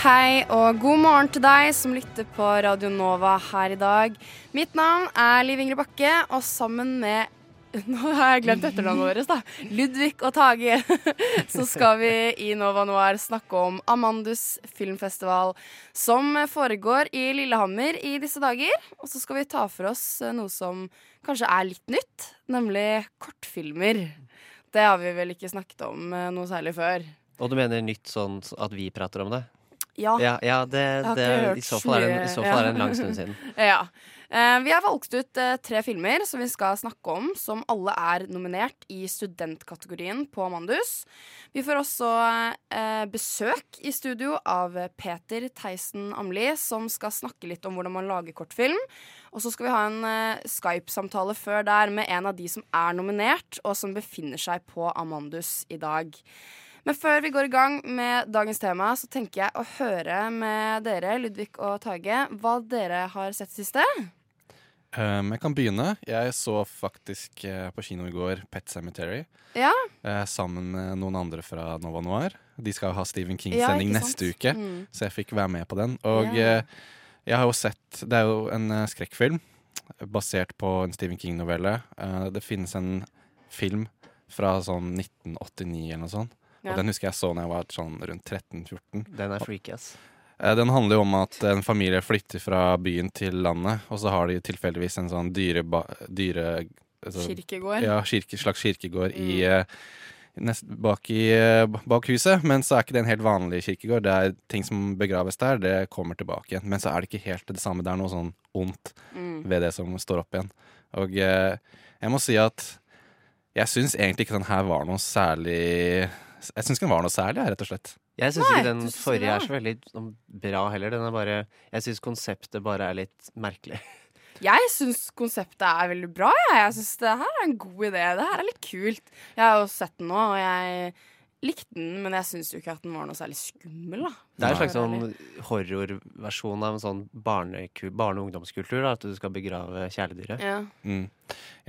Hei og god morgen til deg som lytter på Radio Nova her i dag. Mitt navn er Liv Ingrid Bakke, og sammen med nå har jeg glemt etternavnet vårt, da. Ludvig og Tage. Så skal vi i Nova Noir snakke om Amandus filmfestival, som foregår i Lillehammer i disse dager. Og så skal vi ta for oss noe som kanskje er litt nytt, nemlig kortfilmer. Det har vi vel ikke snakket om eh, noe særlig før. Og du mener nytt sånn at vi prater om det? Ja. Ja, ja det, det, i, så fall er det, fall er det en lang stund siden. Ja. Eh, vi har valgt ut eh, tre filmer som vi skal snakke om, som alle er nominert i studentkategorien på Amandus. Vi får også eh, besøk i studio av Peter Theisen Amli, som skal snakke litt om hvordan man lager kortfilm. Og så skal vi ha en Skype-samtale før der med en av de som er nominert, og som befinner seg på Amandus i dag. Men før vi går i gang med dagens tema, så tenker jeg å høre med dere, Ludvig og Tage, hva dere har sett siste. Um, jeg kan begynne. Jeg så faktisk uh, på kino i går Pet Cemetery Ja, Uh, sammen med noen andre fra Nova Noir. De skal ha Stephen King-sending ja, neste uke, Mm. så jeg fikk være med på den. Og Ja. uh, jeg har jo sett Det er jo en skrekkfilm basert på en Stephen King-novelle. Det finnes en film fra sånn 1989 eller noe sånt. Ja. Og den husker jeg så da jeg var sånn rundt 13-14. Den er freaky, ass. Eh, Den handler jo om at en familie flytter fra byen til landet, og så har de tilfeldigvis en sånn dyre... dyre altså, Kirkegård. Ja, kirke, slags kirkegård i, eh, nest, bak, i, eh, bak huset. Men så er ikke det en helt vanlig kirkegård. Det er ting som begraves der, det kommer tilbake igjen. Men så er det ikke helt det samme. Det er noe sånn ondt Mm. ved det som står opp igjen. Og jeg må si at jeg syns egentlig ikke den her var noe særlig Jeg syns ikke den var noe særlig, rett og slett. Jeg syns ikke den forrige er så veldig sånn, bra heller. Den er bare Jeg syns konseptet bare er litt merkelig. Jeg syns konseptet er veldig bra. Jeg, jeg syns det her er en god idé. Det her er litt kult. Jeg har jo sett den nå, og jeg likte den, men jeg syns jo ikke at den var noe særlig skummel, da. Det er en slags sånn horrorversjon av en sånn barne-, barne- og ungdomskultur. Da, at du skal begrave kjæledyret. Ja. Mm.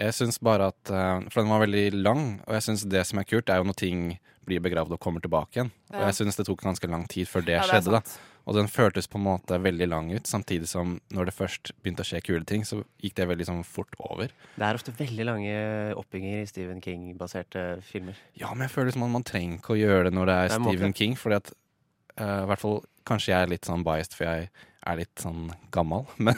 Jeg syns bare at eh, For den var veldig lang, og jeg syns det som er kult, er jo når ting blir begravd og kommer tilbake igjen. Og jeg syns det tok ganske lang tid før det Ja, det skjedde. da. Og den føltes på en måte veldig lang ut, samtidig som når det først begynte å skje kule ting, så gikk det veldig sånn fort over. Det er ofte veldig lange oppbygginger i Stephen King-baserte filmer. Ja, men jeg føler som at man trenger ikke å gjøre det når det er Det er Stephen måte. King, fordi at uh, i hvert fall Kanskje jeg er litt sånn biased, for jeg er litt sånn gammel. Men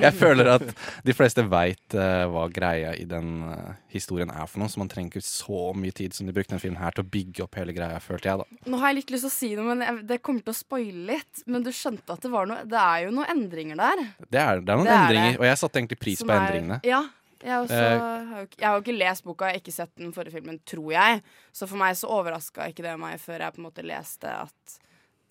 jeg føler at de fleste veit hva greia i den uh, historien er for noe, så man trenger ikke så mye tid som de brukte den filmen her til å bygge opp hele greia, følte jeg, da. Nå har jeg litt lyst til å si noe, men jeg, det kommer til å spoile litt. Men du skjønte at det var noe Det er jo noen endringer der. Det er, det er noen Det er endringer, det. og jeg satte egentlig pris på er- endringene. Ja. Jeg, også, Eh, jeg har jo ikke lest boka, jeg har ikke sett den forrige filmen, tror jeg. Så for meg så overraska ikke det meg før jeg på en måte leste at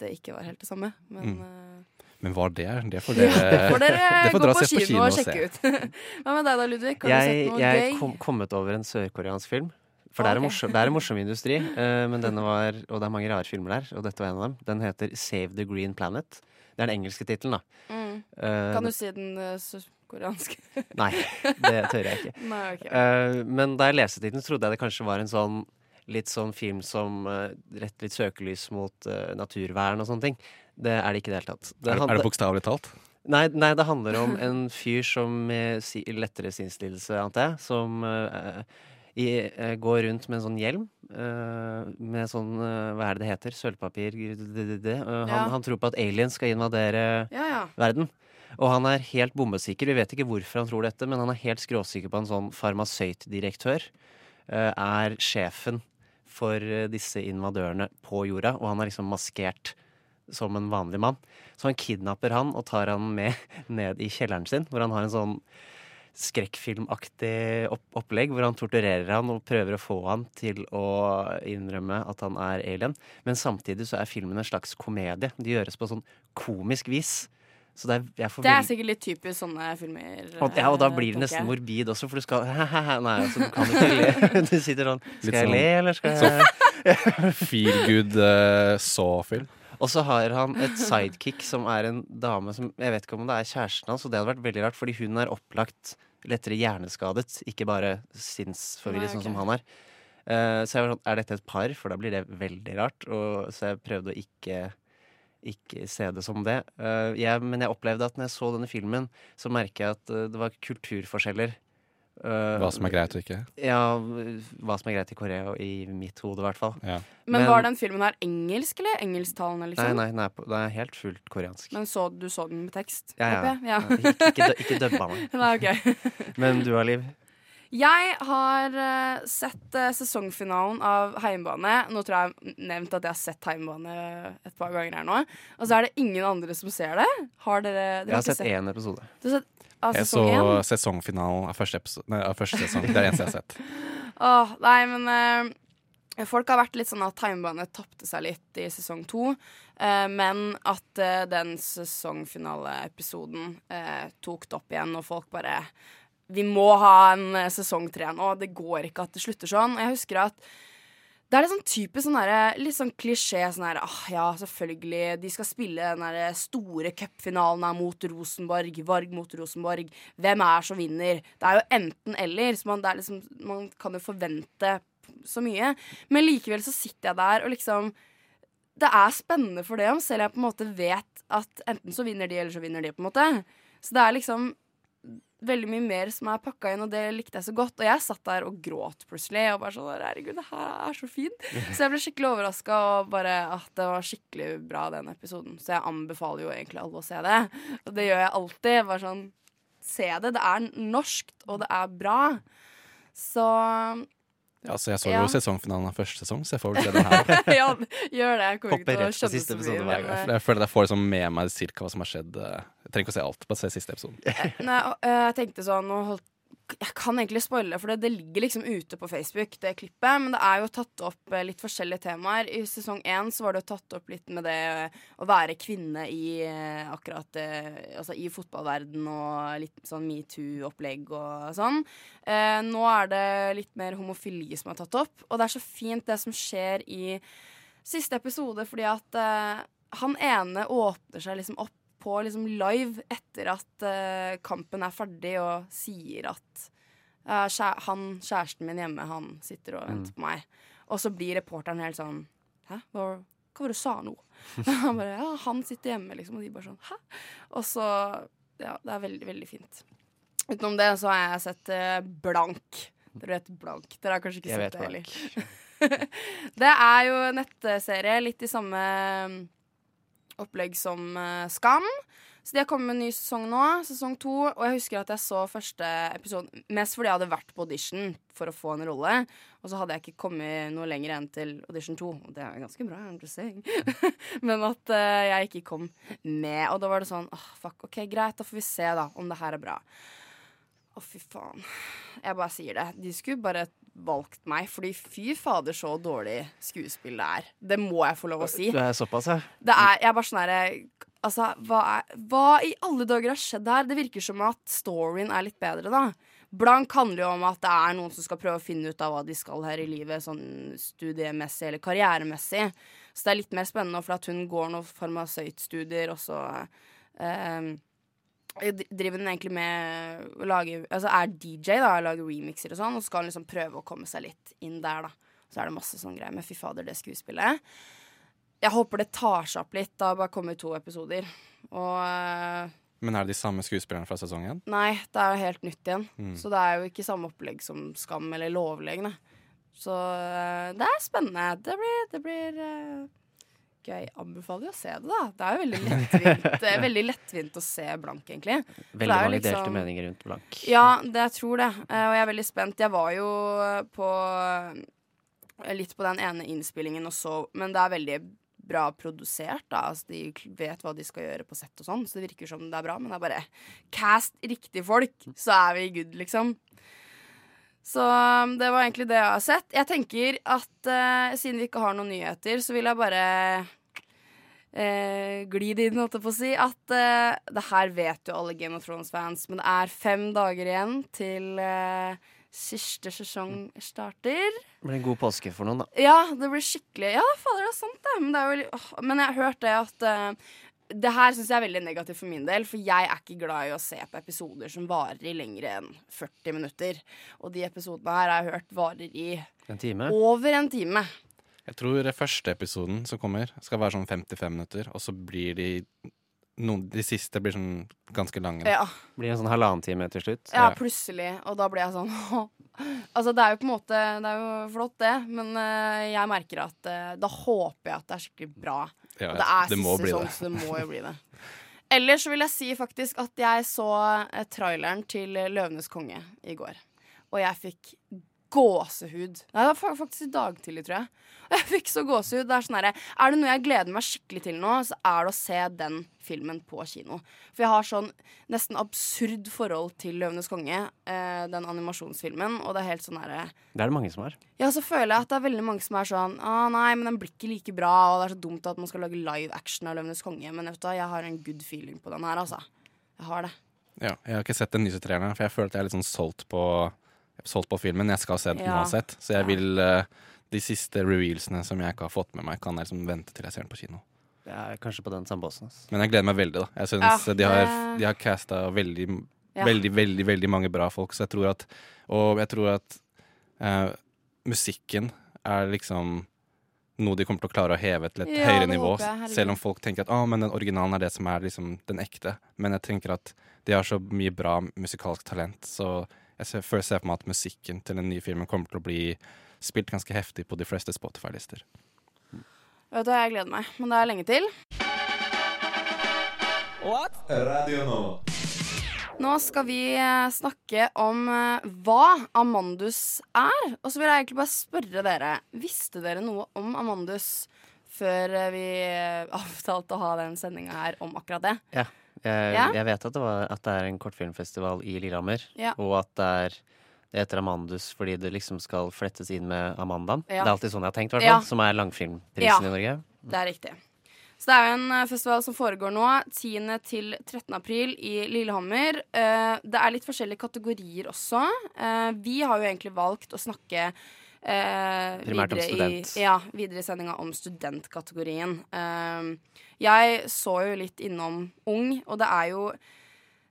det ikke var helt det samme. Men Mm. Eh, Men hva det er, det får ja, det får dere det får gå på kino, på kino, og og sjekke ut. Hva med deg da, Ludvig? Har du Jeg, sett noe jeg gøy? kom kommet over en sørkoreansk film. For det, er morsom, det er en morsom industri, uh, men denne var, og det er mange rare filmer der. Og dette var en av dem. Den heter Save the Green Planet. Det er den engelske tittelen, da. Mm. Uh, Kan du si den uh, sørkoreanske? Nei, det tør jeg ikke. Nei, okay. uh, men da jeg leste tittelen, trodde jeg det kanskje var en sånn litt sånn film som uh, retter litt søkelys mot uh, naturvern og sånne ting. Det er det ikke i det hele tatt. Det- er, er det bokstavelig talt? Nei, nei, det handler om en fyr som med si, lettere sinnslidelse, antar jeg, som uh, i, uh, går rundt med en sånn hjelm. Uh, med sånn eh, Hva er det det heter? Sølvpapir. Eh, han, Ja. han tror på at aliens skal invadere Ja, ja. verden. Og han er helt bombesikker. Vi vet ikke hvorfor han tror dette, men han er helt skråsikker på en sånn farmasøytdirektør eh, er sjefen for eh, disse invadørene på jorda, og han er liksom maskert som en vanlig mann. Så han kidnapper han og tar han med ned i kjelleren sin, hvor han har en sånn skrekkfilmaktig opp opplegg, hvor han torturerer han og prøver å få han til å innrømme at han er alien. Men samtidig så er filmen en slags komedie. De gjøres på sånn komisk vis. Så det er, jeg får Det er sikkert litt typisk sånne filmer. og, ja, og da eh, blir det nesten morbid også, for du skal Nei, altså, du kan ikke le. Du sitter sånn Skal jeg sånn- le, eller skal jeg Feel good uh, saw-film. Og så har han et sidekick som er en dame som Jeg vet ikke om det er kjæresten hans, og det hadde vært veldig rart, fordi hun er opplagt lettere hjerneskadet, ikke bare sinnsforvirret, sånn som han er. Uh, så jeg var sånn Er dette et par? For da blir det veldig rart. Og, så jeg prøvde å ikke ikke se det som det. Uh, jeg, men jeg opplevde at når jeg så denne filmen, så merker jeg at uh, det var kulturforskjeller. Eh, Hva som er greit og ikke. Ja, hva som er greit i Korea, og i mitt hode, i hvert fall. Ja. Men, Men- var den filmen her engelsk eller engelsktalende, liksom? nei, nei, nei, det er helt fullt koreansk. Men så, du så den med tekst? Ja, ja. ja. ja. Ikke, ikke, ikke dubba meg. Nei, ok. Men du, Aliv? Jeg har uh, sett uh, sesongfinalen av Heimbane. Nå tror jeg jeg har nevnt at jeg har sett Heimbane et par ganger her nå. Og så er det ingen andre som ser det. Har dere, dere Jeg har har sett én episode. Du har sett av Jeg så sesongfinalen av første, episode, nei, av første sesong. Det er det eneste jeg har sett. Åh, nei, men uh, Folk har vært litt sånn at Timebane tapte seg litt i sesong to. Uh, men at uh, den sesongfinaleepisoden tok det opp igjen, og folk bare Vi må ha en sesong tre nå. Det går ikke at det slutter sånn. Jeg husker at det er sånn typisk sånn der, litt sånn klisjé sånn her ah, Ja, selvfølgelig, de skal spille den der store cupfinalen mot Rosenborg. Varg mot Rosenborg. Hvem er som vinner? Det er jo enten-eller, så man, liksom, man kan jo forvente så mye. Men likevel så sitter jeg der og liksom Det er spennende for det om, selv jeg på en måte vet at enten så vinner de, eller så vinner de, på en måte. Så det er liksom veldig mye mer som er pakka inn, og det likte jeg så godt. Og jeg satt der og gråt plutselig, og bare sånn Herregud, det her er så fint. Så jeg ble skikkelig overraska, og bare at det var skikkelig bra, den episoden. Så jeg anbefaler jo egentlig alle å se det. Og det gjør jeg alltid. Bare sånn Se det. Det er norskt, og det er bra. Så ja, så jeg så Ja. jo sesongfinalen av første sesong, så jeg får vel se den her. ja, gjør det. Jeg kommer ikke til å skjønne så mye. jeg føler at jeg får liksom med meg cirka hva som har skjedd. Jeg trenger ikke å se alt, bare se siste episoden. Nei, og, øh, jeg tenkte sånn holdt, Jeg kan egentlig spoile, for det, det ligger liksom ute på Facebook, det klippet. Men det er jo tatt opp eh, litt forskjellige temaer. I sesong én så var det jo tatt opp litt med det eh, å være kvinne i eh, akkurat eh, Altså i fotballverden og litt sånn metoo-opplegg og sånn. Eh, nå er det litt mer homofili som er tatt opp, og det er så fint det som skjer i siste episode, fordi at eh, han ene åpner seg liksom opp på liksom live etter at uh, kampen er ferdig, og sier at uh, kjæ han, kjæresten min hjemme, han sitter og venter på meg. Og så blir reporteren helt sånn Hæ? Hva, hva var det du sa nå? han bare Ja, han sitter hjemme, liksom. Og de bare sånn Hæ? Og så Ja, det er veldig, veldig fint. Utenom det så har jeg sett uh, Blank. Dere vet Blank. Dere har kanskje ikke Jeg sett det heller. det er jo nettserie, litt i samme mm, opplegg som eh, Skam. Så de har kommet med en ny sesong nå, sesong to. Og jeg husker at jeg så første episode mest fordi jeg hadde vært på audition for å få en rolle. Og så hadde jeg ikke kommet noe lenger enn til audition to. Og det er ganske bra. Men at uh, jeg ikke kom med. Og da var det sånn åh, fuck, OK, greit, da får vi se da om det her er bra. Å, fy faen. Jeg bare sier det. De skulle bare valgt meg, fordi fy fader, så dårlig skuespill det er. Det må jeg få lov å si. Du er såpass, ja. Det er, jeg er bare sånn herre Altså, hva, er, hva i alle dager har skjedd her? Det virker som at storyen er litt bedre, da. Blank handler jo om at det er noen som skal prøve å finne ut av hva de skal her i livet, sånn studiemessig eller karrieremessig. Så det er litt mer spennende, for at hun går noen farmasøytstudier, og så eh, driver hun egentlig med å lage Altså er DJ, da, lager remixer og sånn, og så skal liksom prøve å komme seg litt inn der, da. Så er det masse sånn greier. Men fy fader, det skuespillet. Jeg håper det tar seg opp litt. Da har bare kommet to episoder. Og eh, Men er det de samme skuespillerne fra sesongen? Nei, det er jo helt nytt igjen. Mm. Så det er jo ikke samme opplegg som Skam eller Lovlegene. Så eh, det er spennende. Det blir, det blir eh, gøy. Anbefaler å se det, da. Det er jo veldig lettvint, er veldig lettvint å se Blank, egentlig. Veldig mange liksom- delte meninger rundt blank. Ja, det jeg tror det. Eh, Og jeg er veldig spent. Jeg var jo på eh, litt på den ene innspillingen og så Men det er veldig bra produsert. Da. Altså, de vet hva de skal gjøre på sett og sånn, så det virker som det er bra. Men det er bare cast riktige folk, så er vi good, liksom. Så um, det var egentlig det jeg har sett. Jeg tenker at eh, siden vi ikke har noen nyheter, så vil jeg bare eh, gli det inn, holdt jeg på å si, at eh, det her vet jo alle Game of Thrones-fans, men det er fem dager igjen til eh, siste sesong starter. Det blir en god påske for noen, da. Ja, det blir skikkelig Ja, fader, det er sant, det. Men, det er jo, åh, men jeg har hørt det at eh, det her syns jeg er veldig negativt for min del, for jeg er ikke glad i å se på episoder som varer i lenger enn 40 minutter. Og de episodene her har jeg hørt varer i En time. over en time. Jeg tror første episoden som kommer, skal være sånn 55 minutter, og så blir de noen, De siste blir sånn ganske lange. Ja, Blir en sånn halvannen time til slutt. ja plutselig. Og da blir jeg sånn Altså, det er jo på en måte Det er jo flott, det, men uh, jeg merker at uh, da håper jeg at det er skikkelig bra. Ja, Og det er det må siste bli sesong, det. så det må jo bli det. Ellers vil jeg si faktisk at jeg så eh, traileren til Løvenes konge i går. Og jeg fikk gåsehud. Nei, det var faktisk i dag tidlig, tror jeg. Jeg fikk så gåsehud. Det er sånn herre Er det noe jeg gleder meg skikkelig til nå, så er det å se den filmen på kino. For jeg har sånn nesten absurd forhold til Løvenes konge, eh, den animasjonsfilmen, og det er helt sånn herre Det er det mange som har. ja, så føler jeg at det er veldig mange som er sånn Å nei, men den blir ikke like bra, og det er så dumt at man skal lage live action av Løvenes konge. Men vet du hva, jeg har en good feeling på den her, altså. Jeg har det. Ja, jeg har ikke sett den nyeste treeren, for jeg føler at jeg er litt sånn solgt på, solgt på filmen. Jeg skal se den Ja. uansett, så jeg vil uh, De siste revealsene som jeg ikke har fått med meg, kan jeg liksom vente til jeg ser den på kino. Jeg er kanskje på den samme båsen. Men jeg gleder meg veldig, da. Jeg synes Ja, de har, de har casta veldig, Ja. veldig, veldig veldig mange bra folk, så jeg tror at Og jeg tror at uh, musikken er liksom noe de kommer til å klare å heve til et Ja, høyere nivå. jeg. Selv om folk tenker at ah, men den originalen er det som er liksom den ekte. Men jeg tenker at de har så mye bra musikalsk talent, så jeg ser, føler ser for meg at musikken til den nye filmen kommer til å bli spilt ganske heftig på de fleste Spotify-lister. Vet du, jeg gleder meg. Men det er lenge til. Nå skal vi eh, snakke om eh, hva Amandus er. Og så vil jeg egentlig bare spørre dere Visste dere noe om Amandus før eh, vi avtalte å ha den sendinga her om akkurat det? Ja. Jeg, Ja? jeg vet at det, var, at det er en kortfilmfestival i Lillehammer, Ja. og at det er det heter Amandus fordi det liksom skal flettes inn med Amandaen. Ja. Det er alltid sånn jeg har tenkt, hvert. Som er langfilmprisen i Norge. Det er riktig. Så det er jo en eh, festival som foregår nå, 10. til 13. april i Lillehammer. Eh, det er litt forskjellige kategorier også. Eh, vi har jo egentlig valgt å snakke Primært om student. i, ja, videre i sendinga om studentkategorien. Eh, jeg så jo litt innom ung, og det er jo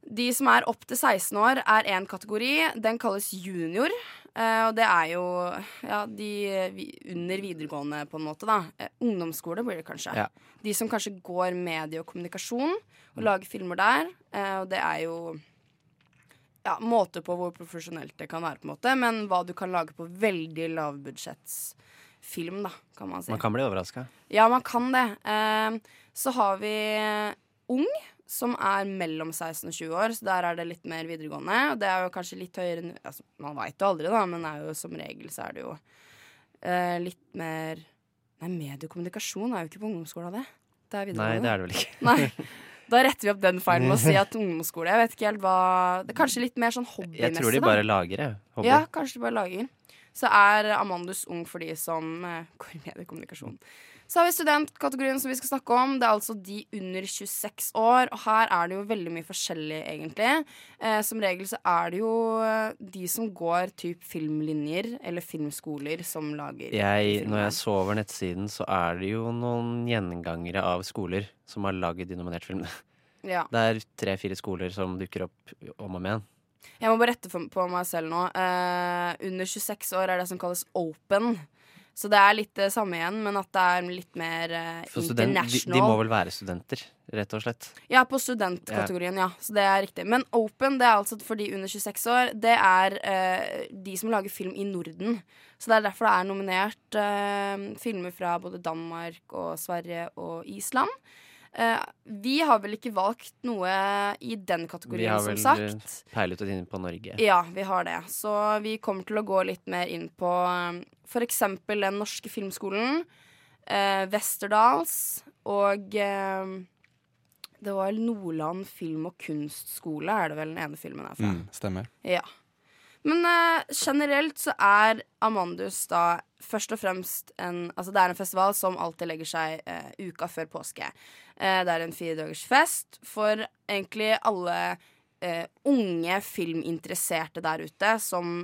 de som er opp til 16 år, er én kategori. Den kalles junior. Eh, og det er jo ja, de under videregående, på en måte. da eh, Ungdomsskole blir det kanskje. Ja. De som kanskje går medie og kommunikasjon og lager filmer der. Eh, og det er jo ja, måter på hvor profesjonelt det kan være, på en måte men hva du kan lage på veldig lavbudsjettsfilm, da, kan man si. Man kan bli overraska. Ja, man kan det. Eh, så har vi Ung, som er mellom 16 og 20 år, så der er det litt mer videregående. Og det er jo kanskje litt høyere enn altså, Man veit jo aldri, da, men jo, som regel så er det jo uh, litt mer Nei, mediekommunikasjon er jo ikke på ungdomsskolen, det. Det er Nei, det er det vel ikke. Nei. Da retter vi opp den feilen med å si at ungdomsskole Jeg vet ikke helt hva Det er kanskje litt mer sånn hobbymessig, Jeg tror de bare lager det. Hobby. ja, kanskje de bare lager. Så er Amandus ung for de som uh, går i mediekommunikasjon. Så har vi studentkategorien som vi skal snakke om. Det er altså de under 26 år. Og her er det jo veldig mye forskjellig, egentlig. Eh, som regel så er det jo eh, de som går typ filmlinjer eller filmskoler som lager Jeg, når jeg så over nettsiden, så er det jo noen gjengangere av skoler som har laget de nominerte filmene. Ja. Det er tre-fire skoler som dukker opp om og om igjen. Jeg må bare rette på meg selv nå. Eh, under 26 år er det som kalles open. Så det er litt det samme igjen, men at det er litt mer uh, For student, de, international. de må vel være studenter, rett og slett. Ja, på studentkategorien, ja. Så det er riktig. Men open, det er altså for de under 26 år. Det er uh, de som lager film i Norden. Så det er derfor det er nominert uh, filmer fra både Danmark og Sverige og Island. Eh, vi har vel ikke valgt noe i den Vi kategorien, har sagt. vel har vel peilet oss inn på Norge. Ja, vi har det. Så vi kommer til å gå litt mer inn på um, for eksempel den norske filmskolen. uh, Westerdals og uh, Det var Nordland film- og kunstskole, er det vel den ene filmen er fra. Mm, stemmer. Ja. Men uh, generelt så er Amandus da først og fremst en Altså det er en festival som alltid legger seg uh, uka før påske. Uh, det er en firedagers fest for egentlig alle unge filminteresserte der ute som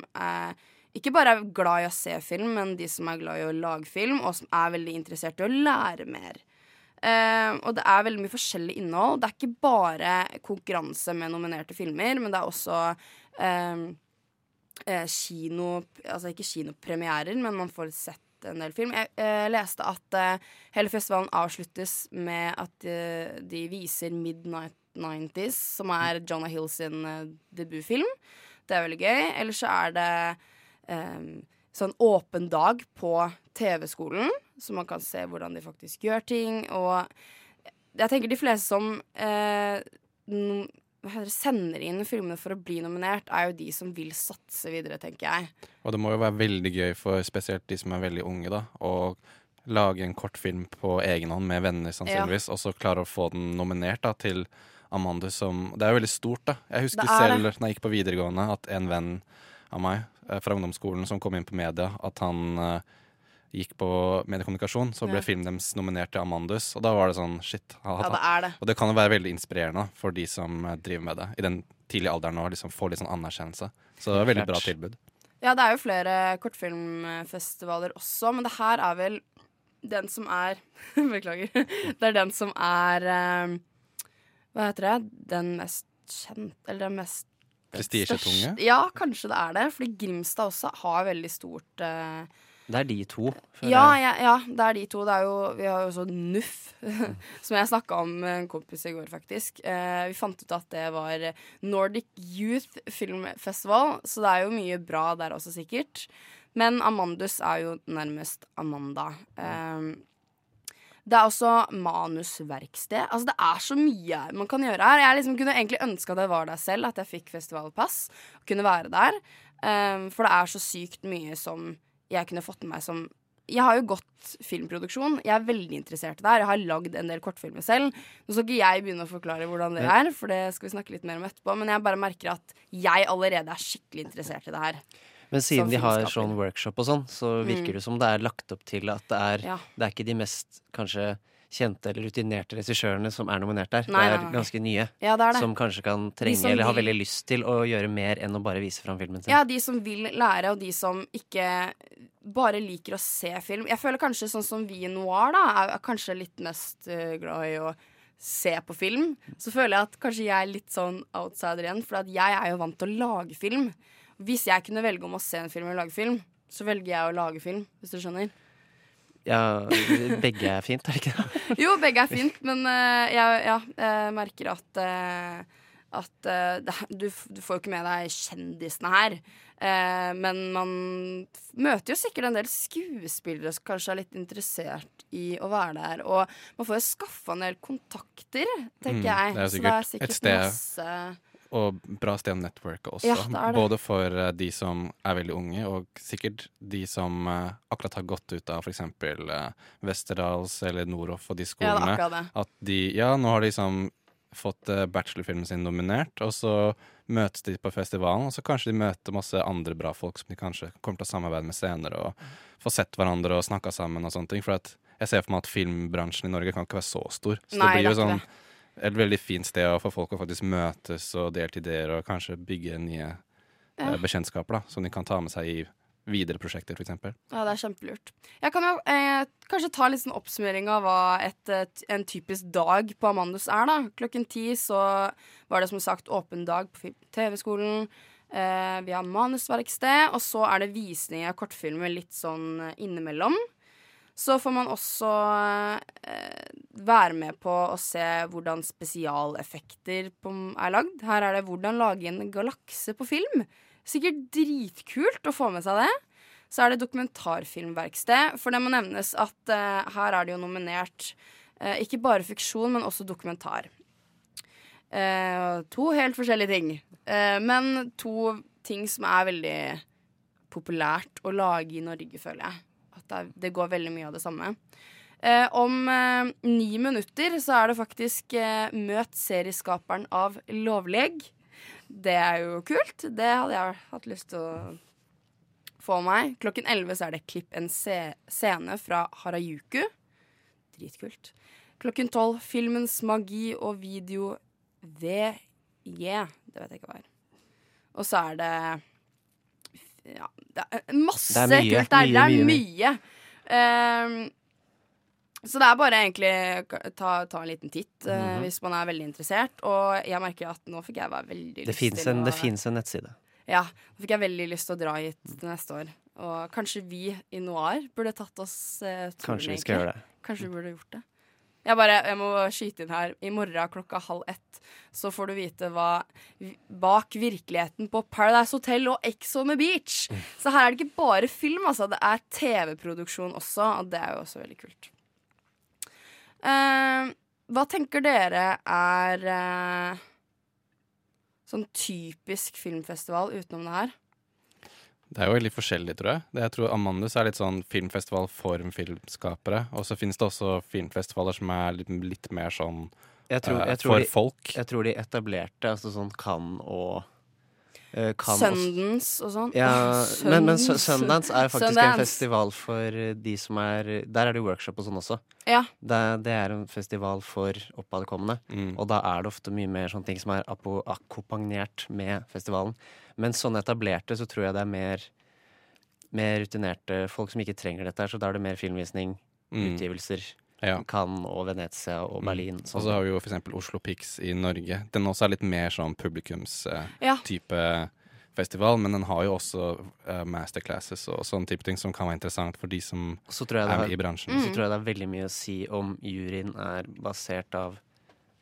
ikke bare er glad i å se film, men de som er glad i å lage film, og som er veldig interessert i å lære mer. Uh, og det er veldig mye forskjellig innhold. Det er ikke bare konkurranse med nominerte filmer, men det er også eh, eh, kino Altså ikke kinopremierer, men man får sett en del film. Jeg eh, leste at eh, hele festivalen avsluttes med at eh, de viser Midnight 90s, som er Jonah Hill sin eh, debutfilm. Det er veldig gøy. Ellers så er det eh, sånn åpen dag på TV-skolen, så man kan se hvordan de faktisk gjør ting. Og jeg tenker de fleste som eh, sender inn filmene for å bli nominert, er jo de som vil satse videre, tenker jeg. Og det må jo være veldig gøy for spesielt de som er veldig unge, da, å lage en kortfilm på egen hånd med venner, sannsynligvis, og så klare å få den nominert da, til Amandus som Det er jo veldig stort, da. Jeg husker er selv det. når jeg gikk på videregående, at en venn av meg eh, fra ungdomsskolen som kom inn på media, at han eh, gikk på mediekommunikasjon, så ble Ja. filmen deres nominert til Amandus, og da var det sånn shit. han- Ja, det er det. Og det kan jo være veldig inspirerende for de som eh, driver med det i den tidlige alderen og liksom får litt sånn anerkjennelse. Så det var veldig bra tilbud. Ja, det er jo flere kortfilmfestivaler også, men det her er vel den som er Beklager. Det er den som er eh, Hva heter det? Den mest kjent Eller den mest Prestisjetunge? Ja, kanskje det er det. Fordi Grimstad også har veldig stort eh, Det er de to. ja, ja, ja, det er de to. Det er jo, vi har jo også NUF, som jeg snakka om med en kompis i går, faktisk. Eh, vi fant ut at det var Nordic Youth Film Festival, så det er jo mye bra der også, sikkert. Men Amandus er jo nærmest Amanda. Eh, det er også manusverksted. Altså, det er så mye man kan gjøre her. Jeg liksom kunne egentlig ønske at jeg var der selv, at jeg fikk festivalpass og kunne være der. Eh, for det er så sykt mye som jeg kunne fått med meg som Jeg har jo gått filmproduksjon. Jeg er veldig interessert i det her. Jeg har lagd en del kortfilmer selv. Nå skal ikke jeg begynne å forklare hvordan det er, for det skal vi snakke litt mer om etterpå. Men jeg bare merker at jeg allerede er skikkelig interessert i det her. Men siden de har sånn workshop og sånn, så virker Mm. det som det er lagt opp til at det er, Ja. det er ikke de mest kanskje kjente eller rutinerte regissørene som er nominert der. Nei, det er ganske nye. Ja, det er det. Som kanskje kan trenge eller har veldig lyst til å gjøre mer enn å bare vise fram filmen sin. Ja, de som vil lære, og de som ikke bare liker å se film. Jeg føler kanskje sånn som vi i Noir, da, er, kanskje litt mest eh, glad i å se på film. Så føler jeg at kanskje jeg er litt sånn outsider igjen, for at jeg er jo vant til å lage film. Hvis jeg kunne velge om å se en film eller lage film, så velger jeg å lage film, hvis du skjønner. Ja, begge er fint, er det ikke det? Jo, begge er fint, men eh, jeg, ja, jeg merker at eh, at eh, det, du, du får jo ikke med deg kjendisene her. Eh, men man møter jo sikkert en del skuespillere som kanskje er litt interessert i å være der. Og man får jo skaffa en del kontakter, tenker Mm, jeg. det er Så det er et sikkert sted- masse Og bra sted å networke også. Ja, det er det. Både for eh, de som er veldig unge, og sikkert de som eh, akkurat har gått ut av f.eks. Uh, Westerdals eller Noroff og de Ja, det er skolene. det. at de Ja, nå har de liksom fått eh, bachelorfilmen sin nominert, og så møtes de på festivalen, og så kanskje de møter masse andre bra folk som de kanskje kommer til å samarbeide med senere, og få sett hverandre og snakka sammen og sånne ting. For jeg ser for meg at filmbransjen i Norge kan ikke være så stor. Så Nei, det blir jo sånn et veldig fint sted for folk å faktisk møtes og dele ideer og kanskje bygge nye Ja. eh, bekjentskaper da, som de kan ta med seg i videre prosjekter, f.eks. Ja, det er kjempelurt. Jeg kan jo eh, kanskje ta litt sånn oppsummering av hva et, et, en typisk dag på Amandus er. da. Klokken ti så var det som sagt åpen dag på TV-skolen. Eh, vi har manusverksted, og så er det visning av kortfilmer litt sånn eh, innimellom. Så får man også eh, være med på å se hvordan spesialeffekter på, er lagd. Her er det 'Hvordan lage en galakse på film'. Sikkert dritkult å få med seg det. Så er det dokumentarfilmverksted. For det må nevnes at eh, her er det jo nominert eh, ikke bare fiksjon, men også dokumentar. Eh, to helt forskjellige ting. Eh, men to ting som er veldig populært å lage i Norge, føler jeg. Det, det går veldig mye av det samme. Eh, om eh, ni minutter så er det faktisk eh, Møt serieskaperen av Lovleg. Det er jo kult. Det hadde jeg hatt lyst til å få meg. Klokken 11 så er det Klipp en scene fra Harajuku. Dritkult. Klokken 12 filmens magi og video VJ. Det vet jeg ikke hva er. Og så er det ja, det er masse Det er mye, kult der. Det er mye, mye. Um, så det er bare egentlig ta, ta en liten titt eh, Mhm. hvis man er veldig interessert. Og jeg merker at nå fikk jeg være veldig Det lyst til en, å det finnes en nettside. Ja, nå fikk jeg veldig lyst til å dra hit neste år. Og kanskje vi i Noir burde tatt oss uh, turen, Kanskje vi skal gjøre det. Kanskje vi burde gjort det. Jeg bare, jeg må skyte inn her. I morgen klokka halv ett så får du vite hva bak virkeligheten på Paradise Hotel og Ex on the Beach. Mm. Så her er det ikke bare film, altså. Det er TV-produksjon også, og det er jo også veldig kult. Uh, hva tenker dere er uh, sånn typisk filmfestival utenom det her? Det er jo litt forskjellig, tror jeg. Det jeg tror Amandus er litt sånn filmfestival for filmskapere. Og så finnes det også filmfestivaler som er litt, litt mer sånn Jeg tror, eh, jeg tror for de, folk. Jeg tror de etablerte altså sånn Cannes og uh, Sundance og sånn. Ja, men, men Sundance. Sundance er faktisk faktisk en festival for eh, de som er Der er det workshop og sånn også. Ja. Det, det er en festival for oppadkommende. Mm. Og da er det ofte mye mer sånne ting som er akkompagnert med festivalen. Men sånn etablerte så tror jeg det er mer mer rutinerte folk som ikke trenger dette her, så da er det mer filmvisning, Mm. utgivelser. Ja. Cannes og Venezia og Mm. Berlin. Og så har vi jo eksempel Oslo Pics i Norge. Den også er litt mer sånn publikumstype eh, Ja. festival, men den har jo også eh, masterclasses og sånne type ting som kan være interessant for de som Så tror er har, i bransjen. Mm. så tror jeg det er veldig mye å si om juryen er basert av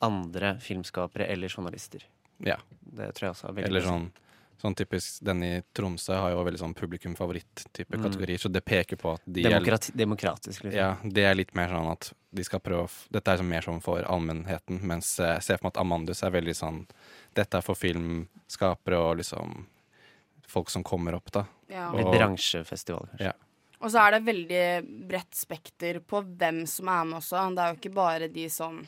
andre filmskapere eller journalister. Ja. Det tror jeg også er veldig Eller sånn Sånn typisk Den i Tromsø har jo veldig sånn publikum-favoritt-type Mm. kategorier, så det peker på at de er Demokrati, demokratisk, liksom. Ja, det er litt mer sånn at de skal prøve å f- Dette er sånn mer sånn for allmennheten, mens eh, jeg ser for meg at Amandus er veldig sånn Dette er for filmskapere og liksom folk som kommer opp, da. Ja. Og- Litt bransjefestival, kanskje. Ja. Og så er det veldig bredt spekter på hvem som er med også. Det er jo ikke bare de som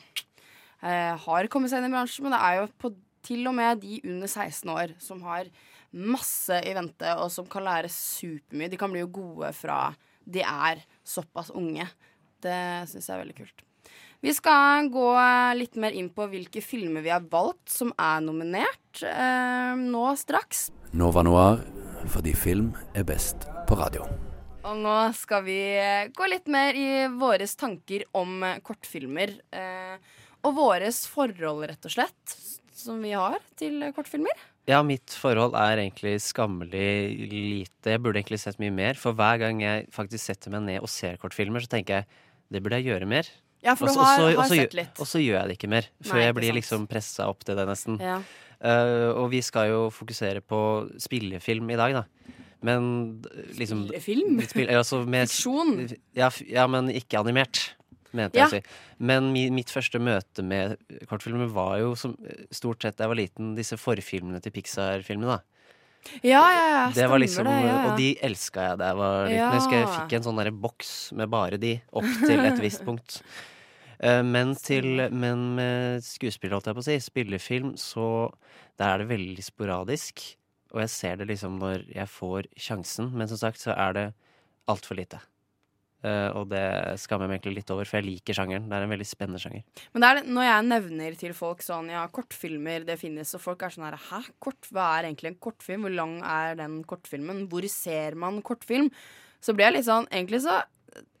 eh, har kommet seg inn i bransjen, men det er jo på, til og med de under 16 år som har masse i vente, og som kan lære supermye. De kan bli jo gode fra de er såpass unge. Det syns jeg er veldig kult. Vi skal gå litt mer inn på hvilke filmer vi har valgt som er nominert eh, nå straks. Nova Noir, fordi film er best på radio. Og nå skal vi eh, gå litt mer i våre tanker om eh, kortfilmer. Eh, og våres forhold, rett og slett, som vi har til kortfilmer. Ja, mitt forhold er egentlig skammelig lite. Jeg burde egentlig sett mye mer. For hver gang jeg faktisk setter meg ned og ser kortfilmer, så tenker jeg det burde jeg gjøre mer. Ja, for du har, også, har og sett litt. Og så gjør jeg det ikke mer. Før Nei, jeg blir sant. liksom pressa opp til det, nesten. Ja. Uh, og vi skal jo fokusere på spillefilm i dag, da. Men liksom Spillefilm? Spill, altså med, Fiksjon? Ja, ja, men ikke animert, mente Ja. jeg å si. Men mi, mitt første møte med kortfilmer var jo som, stort sett da jeg var liten, disse forfilmene til Pixar-filmene. da Ja, ja, ja. det var Stemmer liksom, det. Ja, ja. Og de elska jeg da jeg var liten. Jeg husker jeg fikk en sånn der boks med bare de, opp til et visst punkt. Eh, Men, til, men med skuespill, holdt jeg på å si, spillefilm, så der er det veldig sporadisk. Og jeg ser det liksom når jeg får sjansen, men som sagt så er det altfor lite. Eh, og det skammer meg egentlig litt over, for jeg liker sjangeren. Det er en veldig spennende sjanger. Men er når jeg nevner til folk sånn Ja, kortfilmer, det finnes, og folk er sånn her Hæ? Kort, hva er egentlig en kortfilm? Hvor lang er den kortfilmen? Hvor ser man kortfilm? Så blir jeg litt sånn Egentlig så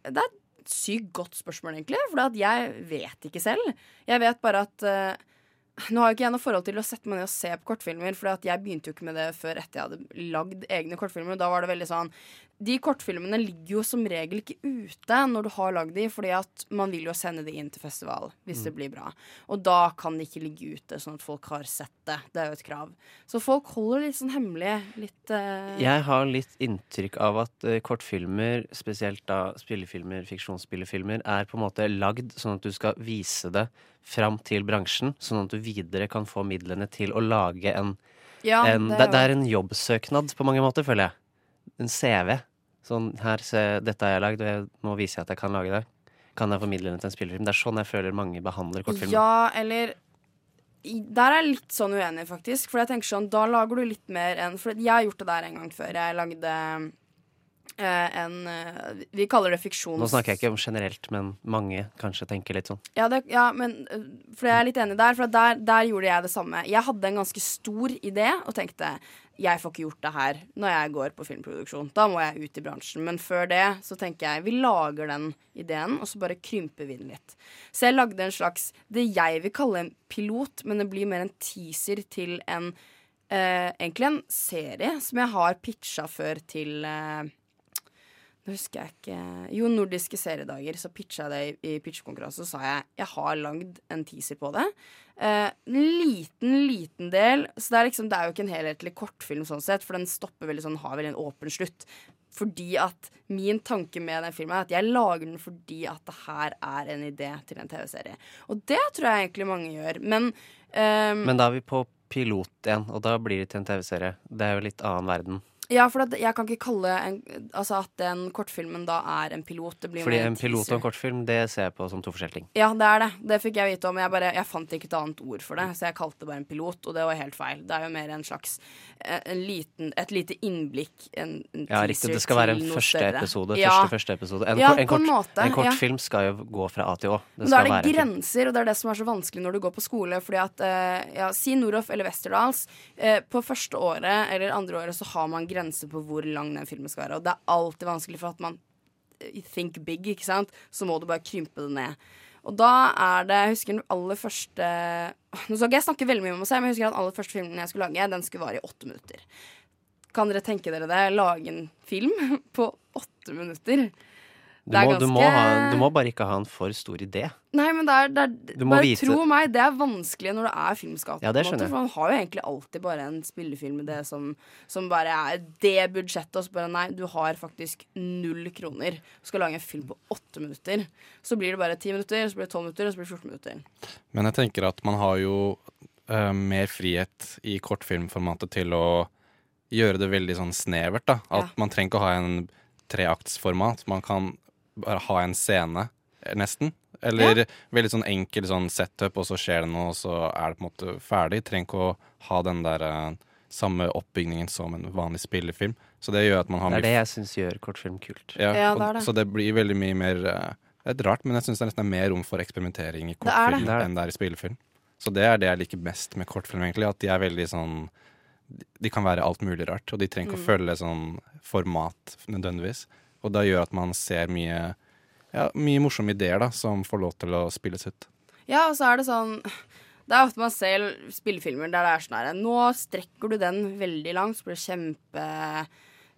Det er et sykt godt spørsmål, egentlig. For jeg vet ikke selv. Jeg vet bare at uh, Nå har jo ikke jeg noe forhold til å sette meg ned og se på kortfilmer, for jeg begynte jo ikke med det før etter jeg hadde lagd egne kortfilmer. og Da var det veldig sånn De kortfilmene ligger jo som regel ikke ute når du har lagd de, fordi at man vil jo sende de inn til festival hvis det blir bra. Og da kan de ikke ligge ute, sånn at folk har sett det. Det er jo et krav. Så folk holder litt sånn hemmelig. Litt uh... Jeg har litt inntrykk av at uh, kortfilmer, spesielt da spillefilmer, fiksjonsspillefilmer, er på en måte lagd sånn at du skal vise det fram til bransjen, sånn at du videre kan få midlene til å lage en, ja, en det er jo... det det er en jobbsøknad på mange måter, føler jeg. En CV. Sånn her, se, dette har jeg lagd, og jeg, nå viser jeg at jeg kan lage det. kan jeg formidle det til en spillefilm. Det er sånn jeg føler mange behandler kortfilmer. Ja, eller Der er jeg litt sånn uenig, faktisk. For jeg tenker sånn, da lager du litt mer enn For jeg har gjort det der en gang før. Jeg lagde eh, en eh, Vi kaller det fiksjons... Nå snakker jeg ikke om generelt, men mange kanskje tenker litt sånn. Ja, det, ja, men øh, For jeg er litt enig der, for der, der gjorde jeg det samme. Jeg hadde en ganske stor idé og tenkte jeg får ikke gjort det her når jeg går på filmproduksjon. Da må jeg ut i bransjen. Men før det så tenker jeg vi lager den ideen, og så bare krymper vi den litt. Så jeg lagde en slags det jeg vil kalle en pilot, men det blir mer en teaser til en eh, Egentlig en serie som jeg har pitcha før til eh, nå husker jeg ikke Jo, Nordiske seriedager. Så pitcha jeg det i, i pitchekonkurranse. Så sa jeg jeg har lagd en teaser på det. Eh, liten, liten del. Så det er liksom Det er jo ikke en helhetlig kortfilm sånn sett, for den stopper veldig sånn, har veldig en åpen slutt. Fordi at min tanke med den filmen er at jeg lager den fordi at det her er en idé til en TV-serie. Og det tror jeg egentlig mange gjør. Men, eh, Men da er vi på pilot igjen, og da blir det til en TV-serie. Det er jo litt annen verden. Ja, for jeg kan ikke kalle en, altså at den kortfilmen da er en pilot. Det blir Fordi en pilot og en kortfilm, det ser jeg på som to forskjellige ting. Ja, det er det. Det fikk jeg vite om. Jeg, bare, jeg fant ikke et annet ord for det, så jeg kalte det bare en pilot, og det var helt feil. Det er jo mer en slags eh, en liten, Et lite innblikk, en, en Ja, riktig. Det skal være en første episode. Ja. Første, første episode. En, Ja, en, kort, måte, en ja. kortfilm skal jo gå fra A til Å. Det Men da er det grenser, og det er det som er så vanskelig når du går på skole. Fordi at, eh, ja, Si Noroff eller Westerdals. Eh, på første året eller andre året så har man grenser på hvor lang den filmen skal være. Og det er alltid vanskelig for at man eh, think big, ikke sant. Så må du bare krympe det ned. Og da er det Jeg husker den aller første Nå skal ikke jeg snakke veldig mye om meg selv, men jeg husker den aller første filmen jeg skulle lage, den skulle vare i åtte minutter. Kan dere tenke dere det? Lage en film på åtte minutter? Du Det er må, du, må ha, du må bare ikke ha en for stor idé. Nei, men det er, det er Bare vite- tro meg, det er vanskelig når det er filmskaper. Ja, det måte. For man har jo egentlig alltid bare en spillefilm med det som, som bare er det budsjettet, og så bare nei, du har faktisk null kroner. Du skal lage en film på åtte minutter. Så blir det bare ti minutter, så blir det tolv minutter, og så blir det 14 minutter. Men jeg tenker at man har jo uh, mer frihet i kortfilmformatet til å gjøre det veldig sånn snevert. da. At Ja. man trenger ikke å ha en treaktsformat. Man kan bare ha en scene, nesten. Eller veldig sånn enkel sånn setup, og så skjer det noe, og så er det på en måte ferdig. Trenger ikke å ha den der eh, samme oppbygningen som en vanlig spillefilm. Så det gjør at man har Det er det jeg syns gjør kortfilm kult. ja, Ja, det er det. Så det blir veldig mye mer eh, Det er rart, men jeg syns det nesten er mer rom for eksperimentering i kortfilm Det det. enn det er i spillefilm. Så det er det jeg liker best med kortfilm, egentlig. At de er veldig sånn De kan være alt mulig rart, og de trenger ikke Mm. å følge sånn format nødvendigvis. Og det gjør at man ser mye ja, mye morsomme ideer da, som får lov til å spilles ut. Ja, og så er det sånn Det er ofte man ser spillefilmer der det er sånn her Nå strekker du den veldig langt, så blir det kjempe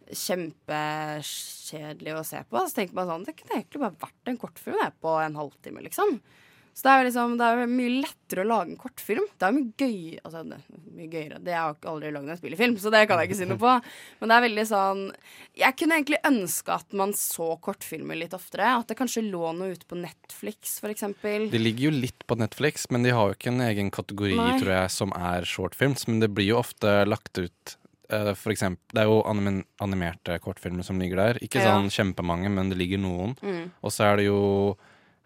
Kjempekjedelig å se på. Så tenker man sånn Det kunne egentlig bare vært en kortfilm på en halvtime, liksom. Så det er, jo liksom, det er mye lettere å lage en kortfilm. Det er mye gøy Altså, det, er mye gøyere. Det har jeg jo aldri lagd en spillefilm, så det kan jeg ikke si noe på. Men det er veldig sånn Jeg kunne egentlig ønske at man så kortfilmer litt oftere. At det kanskje lå noe ute på Netflix, for eksempel. De ligger jo litt på Netflix, men de har jo ikke en egen kategori Nei. tror jeg, som er shortfilms. Men det blir jo ofte lagt ut eh, for eksempel, Det er jo animerte kortfilmer som ligger der. Ikke Ja. sånn kjempemange, men det ligger noen. Mm. Og så er det jo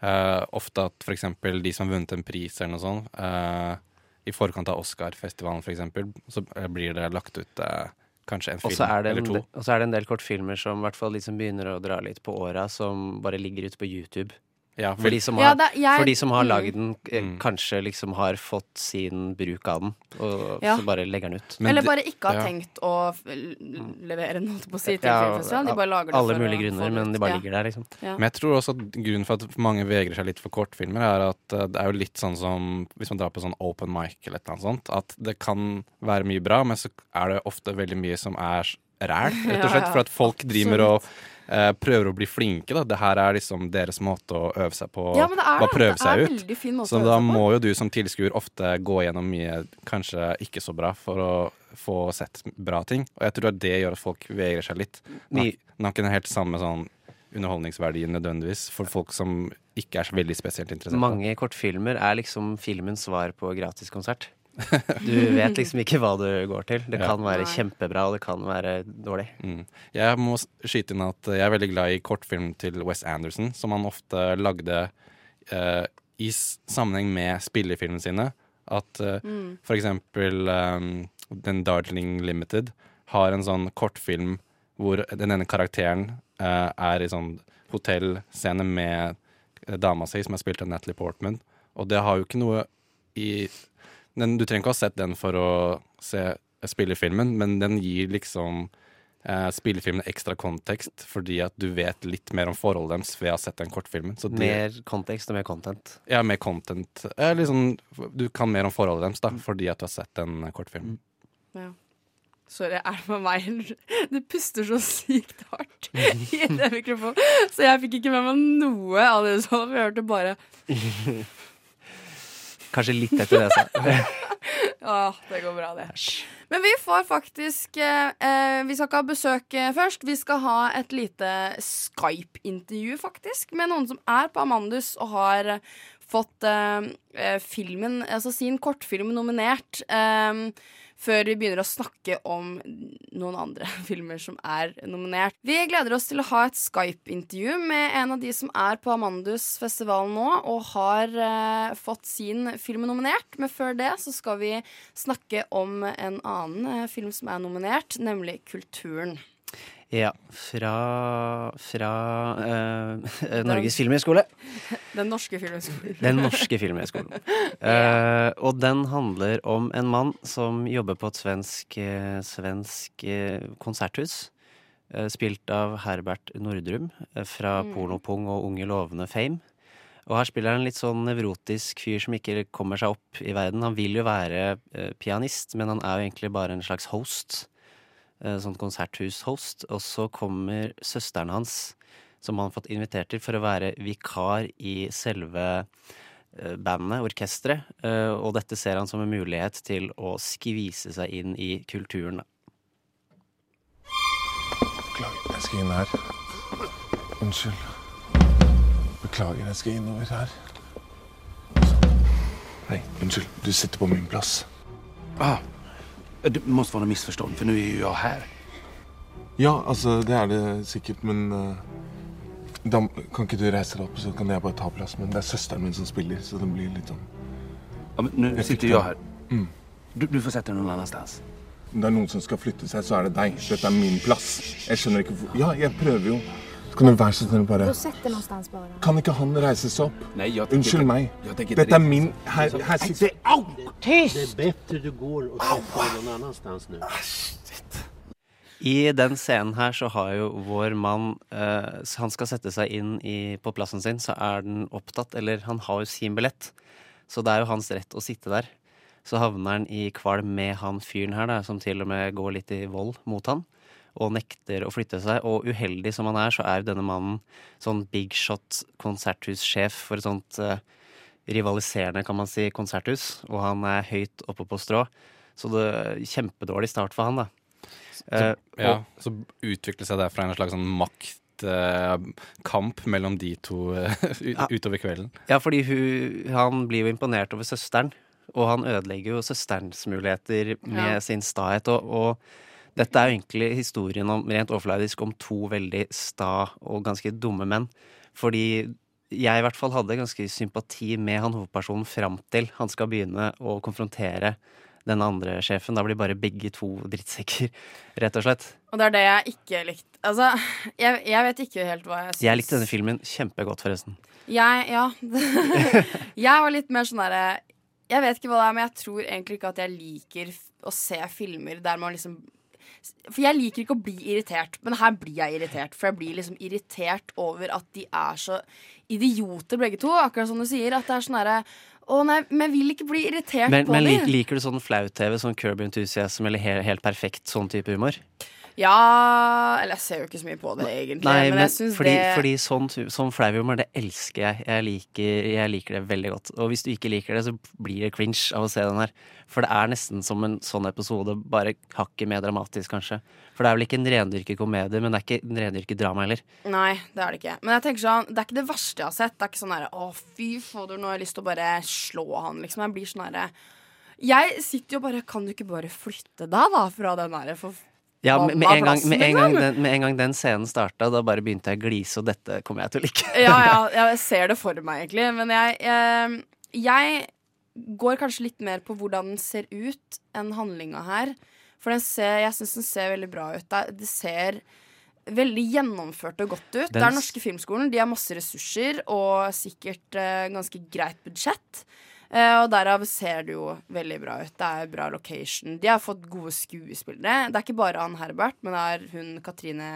eh, ofte at eksempel de som har vunnet en pris eller noe sånt, uh, i forkant av Oscarfestivalen eksempel, så eh, blir det lagt ut uh, kanskje en film er, eller to. og så er det en del kortfilmer som i hvert fall de som begynner å dra litt på åra, som bare ligger ute på YouTube. Ja, For de som Ja, har, det- jeg- for de som har laget den, eh, Mm. kanskje liksom har fått sin bruk av den, og Ja. så bare legger den ut. Men Eller bare ikke har ja. tenkt å levere den, holdt på å si, til Ja, filmfestivalen. De bare lager det Alle for mulige grunner, men de bare Ja. ligger der, liksom. Ja. Men jeg tror også at grunnen for at mange vegrer seg litt for kortfilmer, er at eh, det er jo litt sånn som hvis man drar på sånn open mic eller et eller annet sånt, at det kan være mye bra, men så er det ofte veldig mye som er ræl, rett og slett. Ja, ja. For at folk driver og eh, prøver å bli flinke, da. Det her er liksom deres måte å øve seg på. Ja, men det er bare prøve Det seg er ut. fin måte Så å øve da seg på. må jo du som tilskuer ofte gå gjennom mye kanskje ikke så bra for å få sett bra ting. Og jeg tror at det gjør at folk vegrer seg litt. Den har- ikke den helt samme sånn underholdningsverdien nødvendigvis for folk som ikke er så veldig spesielt interessert. Mange kortfilmer er liksom filmens svar på gratiskonsert. Du vet liksom ikke hva du går til. Det Ja. kan være kjempebra, og det kan være dårlig. Mm. Jeg må skyte inn at jeg er veldig glad i kortfilm til Wes Anderson, som han ofte lagde eh, i sammenheng med spillefilmene sine. At eh, for eksempel um, den Darling Limited har en sånn kortfilm hvor den ene karakteren eh, er i sånn hotellscene med eh, dama si, som er spilt av Natalie Portman. Og det har jo ikke noe i den, Du trenger ikke ha sett den for å se spillefilmen, men den gir liksom eh, spillefilmen ekstra kontekst, fordi at du vet litt mer om forholdet deres ved å ha sett den kortfilmen. Så det, Mer kontekst og mer content. ja, mer content. Eh, liksom, du kan mer om forholdet deres da, fordi at du har sett den kortfilmen. Ja. Sorry, er det med meg Det Du puster så sykt hardt i den mikrofonen, så jeg fikk ikke med meg noe av det du sa. for Jeg hørte bare Kanskje litt etter det, så. Åh, det går bra, det. Men vi får faktisk eh, eh, Vi skal ikke ha besøk eh, først. Vi skal ha et lite Skype-intervju, faktisk, med noen som er på Amandus og har fått eh, eh, filmen, altså sin kortfilm nominert. eh, før vi begynner å snakke om noen andre filmer som er nominert. Vi gleder oss til å ha et Skype-intervju med en av de som er på Amandus-festivalen nå, og har eh, fått sin film nominert. Men før det så skal vi snakke om en annen eh, film som er nominert, nemlig Kulturen. Ja. Fra, fra uh, Norges filmhøgskole. Den norske filmhøgskolen. Den norske filmhøgskolen. Uh, og den handler om en mann som jobber på et svensk, eh, svensk konserthus. spilt av Herbert Nordrum fra mm. Pornopung og Unge lovende Fame. Og her spiller han en litt sånn nevrotisk fyr som ikke kommer seg opp i verden. Han vil jo være pianist, men han er jo egentlig bare en slags host. Eh, sånn konserthus-host. Og så kommer søsteren hans, som han har fått invitert til for å være vikar i selve eh, bandet, orkesteret. eh, Og dette ser han som en mulighet til å skvise seg inn i kulturen. Beklager, jeg skal inn her. Unnskyld. Beklager, jeg skal innover her. Hei, unnskyld. Du sitter på min plass. Ah, det måste vara missförstånd, för nu är ju jag här. Ja, altså, det er det sikkert, men uh, da kan ikke du reise deg opp, så kan jeg bare ta plass. Men det er søsteren min som spiller, så det blir litt sånn Ja, men nu sitter jeg jag här. Mm. Du, du får sätta dig någon annanstans. Om det er noen som skal flytte seg, så er det deg. Dette er min plass. Jeg skjønner ikke hvor Ja, jeg prøver jo. Så kan du være så snill bare. Kan ikke han reise seg opp? Nei, jag tänker Unnskyld inte- meg. Inte Dette er min Her, her sitter Au! Tyst! Det er bedre du går og setter deg dig någon sted nå. I den scenen her så har jo vår mann uh, Han skal sette seg inn i, på plassen sin, så er den opptatt. Eller han har jo sin billett, så det er jo hans rett å sitte der. Så havner han i kvalm med han fyren her, da, som til og med går litt i vold mot han. Og nekter å flytte seg. Og uheldig som han er, så er denne mannen sånn big shot konserthussjef for et sånt eh, rivaliserende, kan man si, konserthus. Og han er høyt oppe på strå. Så det er kjempedårlig start for han, da. Eh, Ja, og- så utvikler seg derfra en slags sånn maktkamp mellom de to eh, utover kvelden. Ja, fordi hun, han blir jo imponert over søsteren, og han ødelegger jo søsterens muligheter med Ja. sin stahet. Og, og dette er jo egentlig historien om, rent overfladisk om to veldig sta og ganske dumme menn. Fordi jeg i hvert fall hadde ganske sympati med han hovedpersonen fram til han skal begynne å konfrontere den andre sjefen. Da blir bare begge to drittsekker, rett og slett. Og det er det jeg ikke likte. Altså, jeg, jeg vet ikke helt hva jeg syns. Jeg likte denne filmen kjempegodt, forresten. Jeg, ja. jeg var litt mer sånn derre Jeg vet ikke hva det er, men jeg tror egentlig ikke at jeg liker å se filmer der man liksom For jeg liker ikke å bli irritert, men her blir jeg irritert. For jeg blir liksom irritert over at de er så idioter begge to. Akkurat som du sier. At det er sånn herre Å nei, men jeg vil ikke bli irritert Men, på men dem. liker, liker du sånn flau-TV, sånn Curb Enthusiasm eller helt, helt perfekt sånn type humor? Ja Eller jeg ser jo ikke så mye på det, egentlig. Nei, men, men, jeg synes fordi, det fordi sånn, sånn flau det elsker jeg. Jeg liker, jeg liker det veldig godt. Og hvis du ikke liker det, så blir det cringe av å se den her. For det er nesten som en sånn episode, bare hakket mer dramatisk, kanskje. For det er vel ikke en rendyrket komedie, men det er ikke en rendyrket drama heller. Nei, det er det ikke. Men jeg tenker sånn, det er ikke det verste jeg har sett. Det er ikke sånn herre Å, fy fader, nå har jeg lyst til å bare slå han, liksom. Jeg blir sånn herre Jeg sitter jo bare Kan du ikke bare flytte deg, da, fra den derre for Ja, med, med, en gang, med, en gang liksom? den, med en gang den scenen starta, da bare begynte jeg å glise, og dette kommer jeg til å like. ja, ja, jeg ser det for meg, egentlig. Men jeg, jeg, jeg går kanskje litt mer på hvordan den ser ut, enn handlinga her. For den ser, jeg syns den ser veldig bra ut. Det, ser veldig gjennomført og godt ut. Den det er norske filmskolen. De har masse ressurser og sikkert eh, ganske greit budsjett. Eh, og derav ser det jo veldig bra ut. Det er bra location. De har fått gode skuespillere. Det er ikke bare Ann Herbert, men det er hun Katrine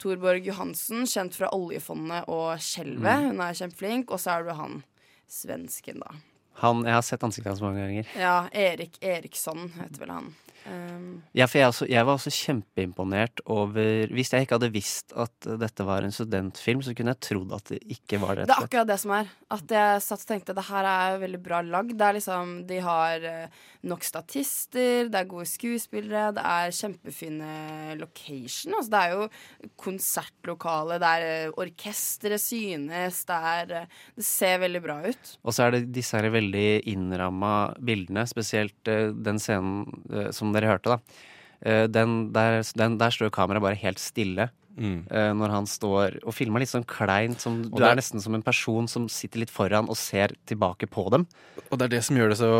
Torborg Johansen, kjent fra Oljefondet og Skjelvet. Mm. Hun er kjempeflink. Og så er det han svensken, da. Han, jeg har sett ansiktet hans mange ganger. Ja, Erik Eriksson heter vel han. Um, Ja, for jeg, også, jeg var også kjempeimponert over Hvis jeg ikke hadde visst at dette var en studentfilm, så kunne jeg trodd at det ikke var det. Det er akkurat det som er. At jeg satt og tenkte det her er veldig bra lagd. Det er liksom, De har eh, nok statister, det er gode skuespillere, det er kjempefine location. Altså, det er jo konsertlokale, det er eh, orkesteret synes, det er eh, Det ser veldig bra ut. Og så er det disse her veldig innramma bildene, spesielt den scenen som som dere hørte, da. Eh, den, der, den, der står kameraet bare helt stille. Mm. eh, når han står og filmer litt sånn kleint. Som, du det er nesten som en person som sitter litt foran og ser tilbake på dem. Og det er det som gjør det så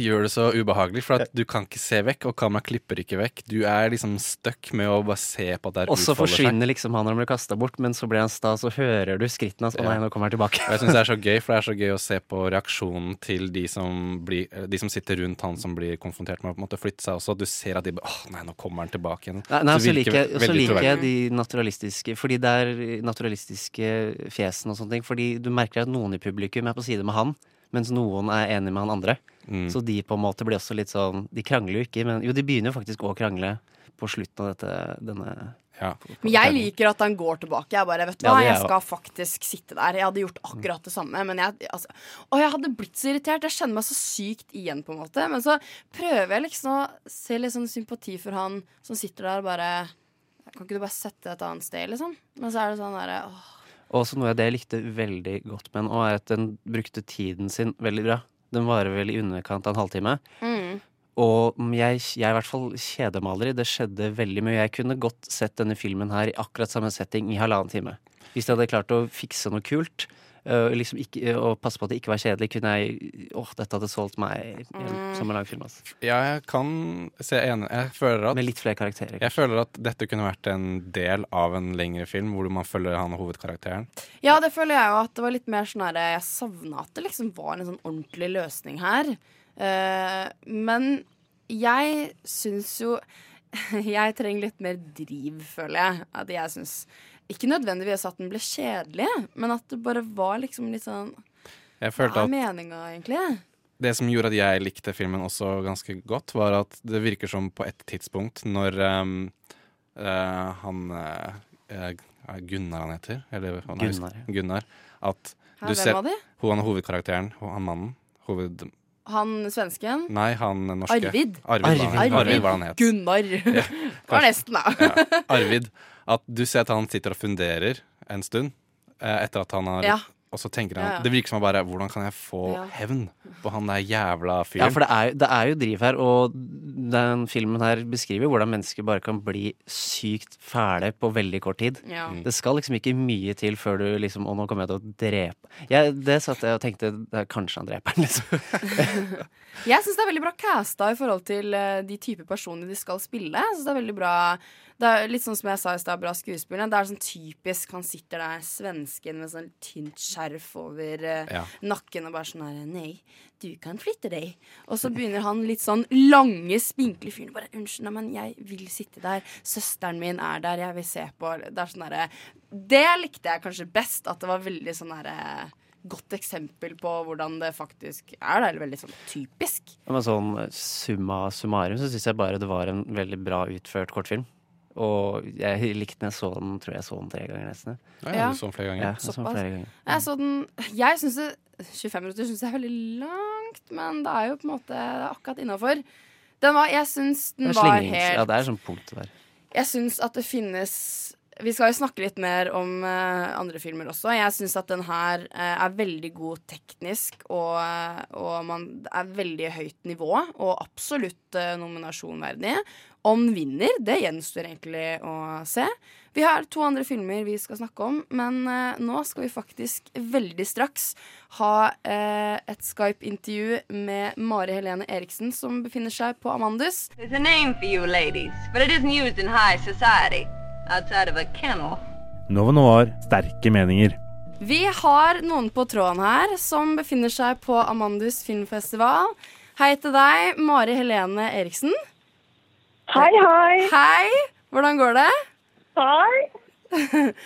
Gjør det så ubehagelig, for at du kan ikke se vekk, og kameraet klipper ikke vekk. Du er liksom stuck med å bare se på at det Og så forsvinner liksom han når han blir kasta bort, men så blir han sta, så hører du skrittene hans. Å nei, nå kommer han tilbake. Jeg syns det er så gøy, for det er så gøy å se på reaksjonen til de som, blir, de som sitter rundt han som blir konfrontert med å på en måte flytte seg også. Du ser at de bare Åh, nei, nå kommer han tilbake igjen. Nei, nei, Så så liker, jeg- så liker jeg de naturalistiske Fordi det er naturalistiske fjesene og sånne ting. Fordi du merker at noen i publikum er på side med han, mens noen er enig med han andre. Mm. Så de på en måte blir også litt sånn De krangler jo ikke, men jo, de begynner jo faktisk å krangle på slutten av dette, denne Ja. Men jeg liker at han går tilbake. Jeg bare, vet du hva, er jeg skal faktisk sitte der. Jeg hadde gjort akkurat det samme. Men jeg, altså, og jeg hadde blitt så irritert. Jeg kjenner meg så sykt igjen, på en måte. Men så prøver jeg liksom å se litt sånn sympati for han som sitter der og bare Kan ikke du bare sette deg et annet sted, liksom? Men så er det sånn derre åh. Og også noe av det jeg likte veldig godt med den, er at den brukte tiden sin veldig bra. Den varer vel i underkant av en halvtime. Mm. Og jeg, jeg er i hvert fall kjedemaler. Det skjedde veldig mye. Jeg kunne godt sett denne filmen her i akkurat samme setting i halvannen time. Hvis jeg hadde klart å fikse noe kult, øh, liksom ikke, og passe på at det ikke var kjedelig, kunne jeg Åh, dette hadde solgt meg Mm. som en langfilm. Altså. Ja, jeg kan se enig Jeg føler at Med litt flere karakterer. Jeg føler at dette kunne vært en del av en lengre film, hvor man følger han hovedkarakteren. Ja, det føler jeg jo at det var litt mer sånn herre Jeg savna at det liksom var en sånn ordentlig løsning her. Uh, men jeg syns jo Jeg trenger litt mer driv, føler jeg. At jeg syns Ikke nødvendigvis at den ble kjedelig, men at det bare var liksom litt sånn Jeg Hva er meninga, egentlig? Det som gjorde at jeg likte filmen også ganske godt, var at det virker som på et tidspunkt når um, uh, han eh, eh, Gunnar han heter? Eller, han Gunnar, husker- Gunnar. At Hæ, du ser hun. Han er hovedkarakteren, han mannen. Hoved... Han svensken? Nei, han norske. Arvid. Arvid, Arvid. Arvid. Arvid var han het. Gunnar. det var nesten, da. ja, Arvid. At du ser at han sitter og funderer en stund eh, etter at han har Ja. Og så tenker han Ja, ja. Det virker som han bare Hvordan kan jeg få Ja. hevn på han der jævla fyren? Ja, for det er, det er jo driv her, og den filmen her beskriver hvordan mennesker bare kan bli sykt fæle på veldig kort tid. Ja. Mm. Det skal liksom ikke mye til før du liksom Å, nå kommer jeg til å drepe jeg, Det satt jeg og tenkte det er Kanskje han dreper han, liksom. Jeg syns det er veldig bra casta i forhold til eh, de typer personer de skal spille. Jeg synes det er veldig bra Det er litt sånn som jeg sa i stad, bra skuespillere. Det er sånn typisk han sitter der, svensken med sånn tynt skjerf over uh, Ja. nakken og bare sånn her Nei, du kan flytte deg. Og så begynner han litt sånn lange, spinkle fyren bare Unnskyld, men jeg vil sitte der. Søsteren min er der, jeg vil se på. Det er sånn herre Det likte jeg kanskje best. At det var veldig sånn herre godt eksempel på hvordan det faktisk er. Det er veldig sånn typisk. Men sånn summa summarum så syns jeg bare det var en veldig bra utført kortfilm. Og jeg likte den jeg så den, tror jeg så den tre ganger nesten. Ja, Ja. du så den flere ganger. Ja, jeg så den Såpass. flere ganger. Jeg så den Jeg syns det 25 minutter synes jeg er veldig langt, men det er jo på en måte akkurat innafor. Den var Jeg syns den var helt Ja, det er sånn punkt der. Jeg syns at det finnes vi skal jo snakke litt mer om uh, andre filmer også. Jeg syns at den her uh, er veldig god teknisk, og, eh, og man er veldig høyt nivå, og absolutt uh, nominasjonverdig. Om vinner, det gjenstår egentlig å se. Vi har to andre filmer vi skal snakke om, men nå skal vi faktisk veldig straks ha et Skype-intervju med Mari Helene Eriksen, som befinner seg på Amandus. There's a name for you ladies, but it isn't used in high society, outside of. Nova Noir sterke meninger. Vi har noen på tråden her som befinner seg på Amandus filmfestival. Hei til deg, Mari Helene Eriksen. Hei, hei. Hei. Hvordan går det? Hei.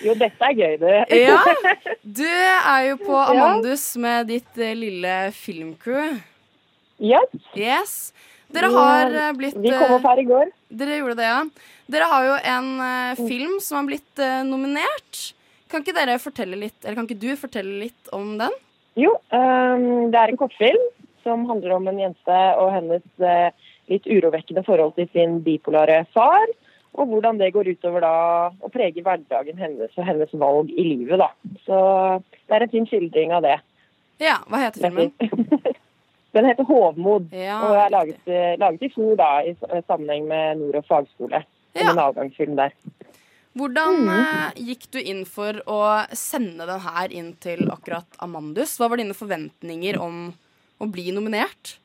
Jo, dette er gøy, du. Ja, Du er jo på Amandus med ditt eh, lille filmcrew. Yes. Yes. Dere har eh, blitt Vi kom opp her i går. Dere gjorde det, ja. Dere har jo en eh, film som har blitt eh, nominert. Kan ikke dere fortelle litt, eller kan ikke du fortelle litt om den? Jo, um, det er en kortfilm som handler om en jente og hennes uh, litt urovekkende forhold til sin bipolare far. Og hvordan det går utover da og preger hverdagen hennes og hennes valg i livet. da. Så det er en fin skildring av det. Ja, Hva heter filmen? Den heter 'Hovmod', Ja, og er laget, eh, laget i fjor da, i sammenheng med Nord og fagskole. Ja. en avgangsfilm der. Hvordan Mm. eh, gikk du inn for å sende den her inn til akkurat Amandus? Hva var dine forventninger om å bli nominert?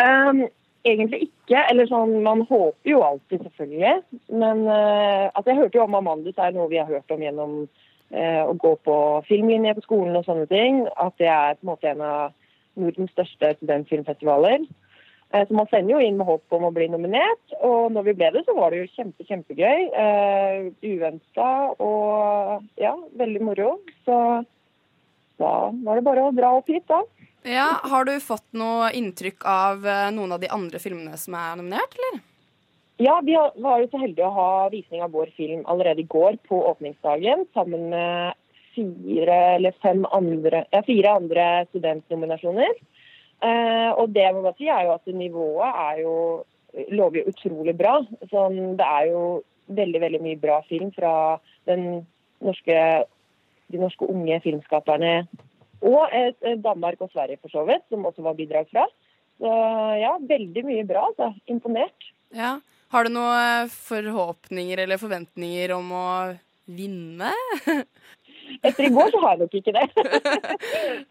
Um, egentlig ikke. Eller sånn, man håper jo alltid, selvfølgelig. Men uh, altså, jeg hørte jo om Amandus er noe vi har hørt om gjennom uh, å gå på filmlinje på skolen og sånne ting. At det er på en måte en av Nordens største studentfilmfestivaler. Eh, så man sender jo inn med håp om å bli nominert. Og når vi ble det, så var det jo kjempe, kjempegøy. Uh, Uventa og ja, veldig moro. Så da var det bare å dra opp hit, da. Ja, Har du fått noe inntrykk av eh, noen av de andre filmene som er nominert, eller? Ja, vi var jo så heldige å ha visning av vår film allerede i går på åpningsdagen, sammen med fire eller fem andre, fire andre studentnominasjoner. Eh, og det jeg må bare si er jo at nivået er jo, lover utrolig bra. Sånn, det er jo veldig, veldig mye bra film fra norske, de norske unge filmskaperne. Og eh, Danmark og Sverige for så vidt, som også var bidrag fra. Så ja, veldig mye bra. Altså. Imponert. Ja. Har du noen forhåpninger eller forventninger om å vinne? Etter i går så har jeg nok ikke det.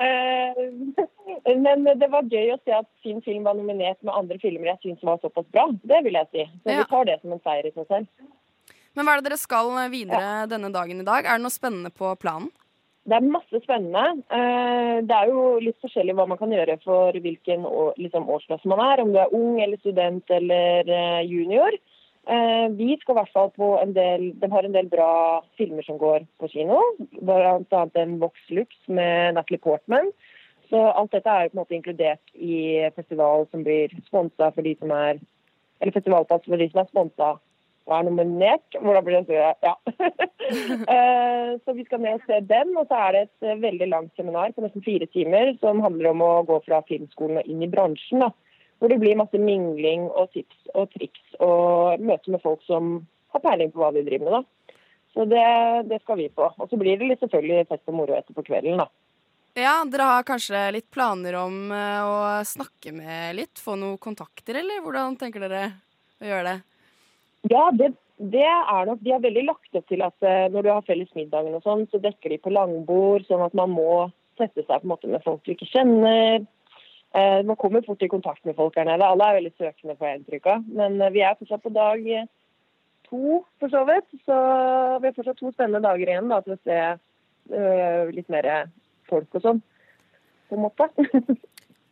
Eh, Men det var gøy å se at sin film var nominert med andre filmer jeg syns var såpass bra. Det vil jeg si. Så vi tar det som en seier i seg selv. Men hva er det dere skal videre denne dagen i dag? Er det noe spennende på planen? Det er masse spennende. Eh, Det er jo litt forskjellig hva man kan gjøre for hvilken liksom, årsklasse man er. Om du er ung eller student eller eh, junior. Eh, Vi skal i hvert fall på en del De har en del bra filmer som går på kino. Annet en Vox Lux med Natalie Portman. Så alt dette er jo på en måte inkludert i festival som blir sponsa for de som er Eller festivalpass for de som er sponsa og er nominert. Hvordan blir det? Ja. Eh, så vi skal ned og se den. Og så er det et veldig langt seminar på nesten fire timer som handler om å gå fra filmskolen og inn i bransjen. da. Hvor det blir masse mingling og tips og triks og møte med folk som har peiling på hva de driver med. da. Så det, det skal vi på. Og så blir det litt selvfølgelig fest og moro etterpå kvelden. da. Ja, Dere har kanskje litt planer om eh, å snakke med litt? Få noen kontakter, eller hvordan tenker dere å gjøre det? Ja, det, det er nok De har veldig lagt opp til at eh, når du har felles middagen og sånn, så dekker de på langbord, sånn at man må sette seg på en måte med folk du ikke kjenner. Eh, man kommer fort i kontakt med folk her nede. Alle er veldig søkende, får jeg inntrykk av. Men eh, vi er fortsatt på dag to, for så vidt. Så vi har fortsatt to spennende dager igjen da, til å se eh, litt mer folk og sånn, på en måte.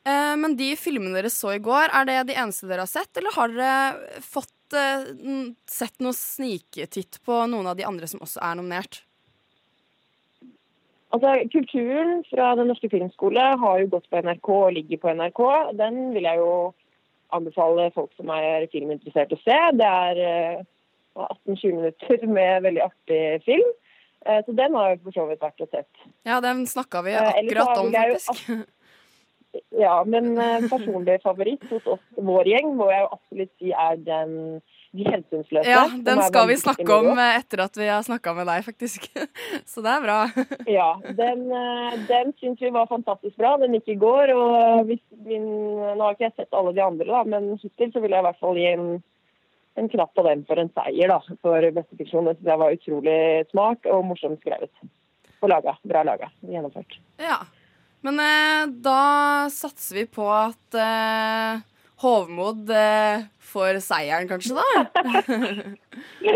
Eh, men de filmene dere så i går, er det de eneste dere har sett? Eller har dere fått eh, sett noe sniketitt på noen av de andre som også er nominert? Altså, Kulturen fra Den norske filmskole har jo gått på NRK og ligger på NRK. Den vil jeg jo anbefale folk som er filminteressert å se. Det er eh, 18-20 minutter med veldig artig film. Eh, Så den har jo for så vidt vært og sett. Ja, den snakka vi Eh, akkurat om, faktisk. Ja, men eh, personlig favoritt hos oss, vår gjeng, må jeg jo absolutt si er den De hensynsløse. Ja, den skal vi snakke om eh, etter at vi har snakka med deg, faktisk. Så det er bra. Ja, den, eh, den syns vi var fantastisk bra. Den gikk i går. og hvis min, Nå har ikke jeg sett alle de andre, da, men hittil så vil jeg i hvert fall gi en, en knapp på den for en seier da, for beste fiksjon. Det var utrolig smart og morsomt skrevet. Og laga. Bra laga. Gjennomført. Ja. Men eh, da satser vi på at eh, Hovmod eh, får seieren, kanskje, da?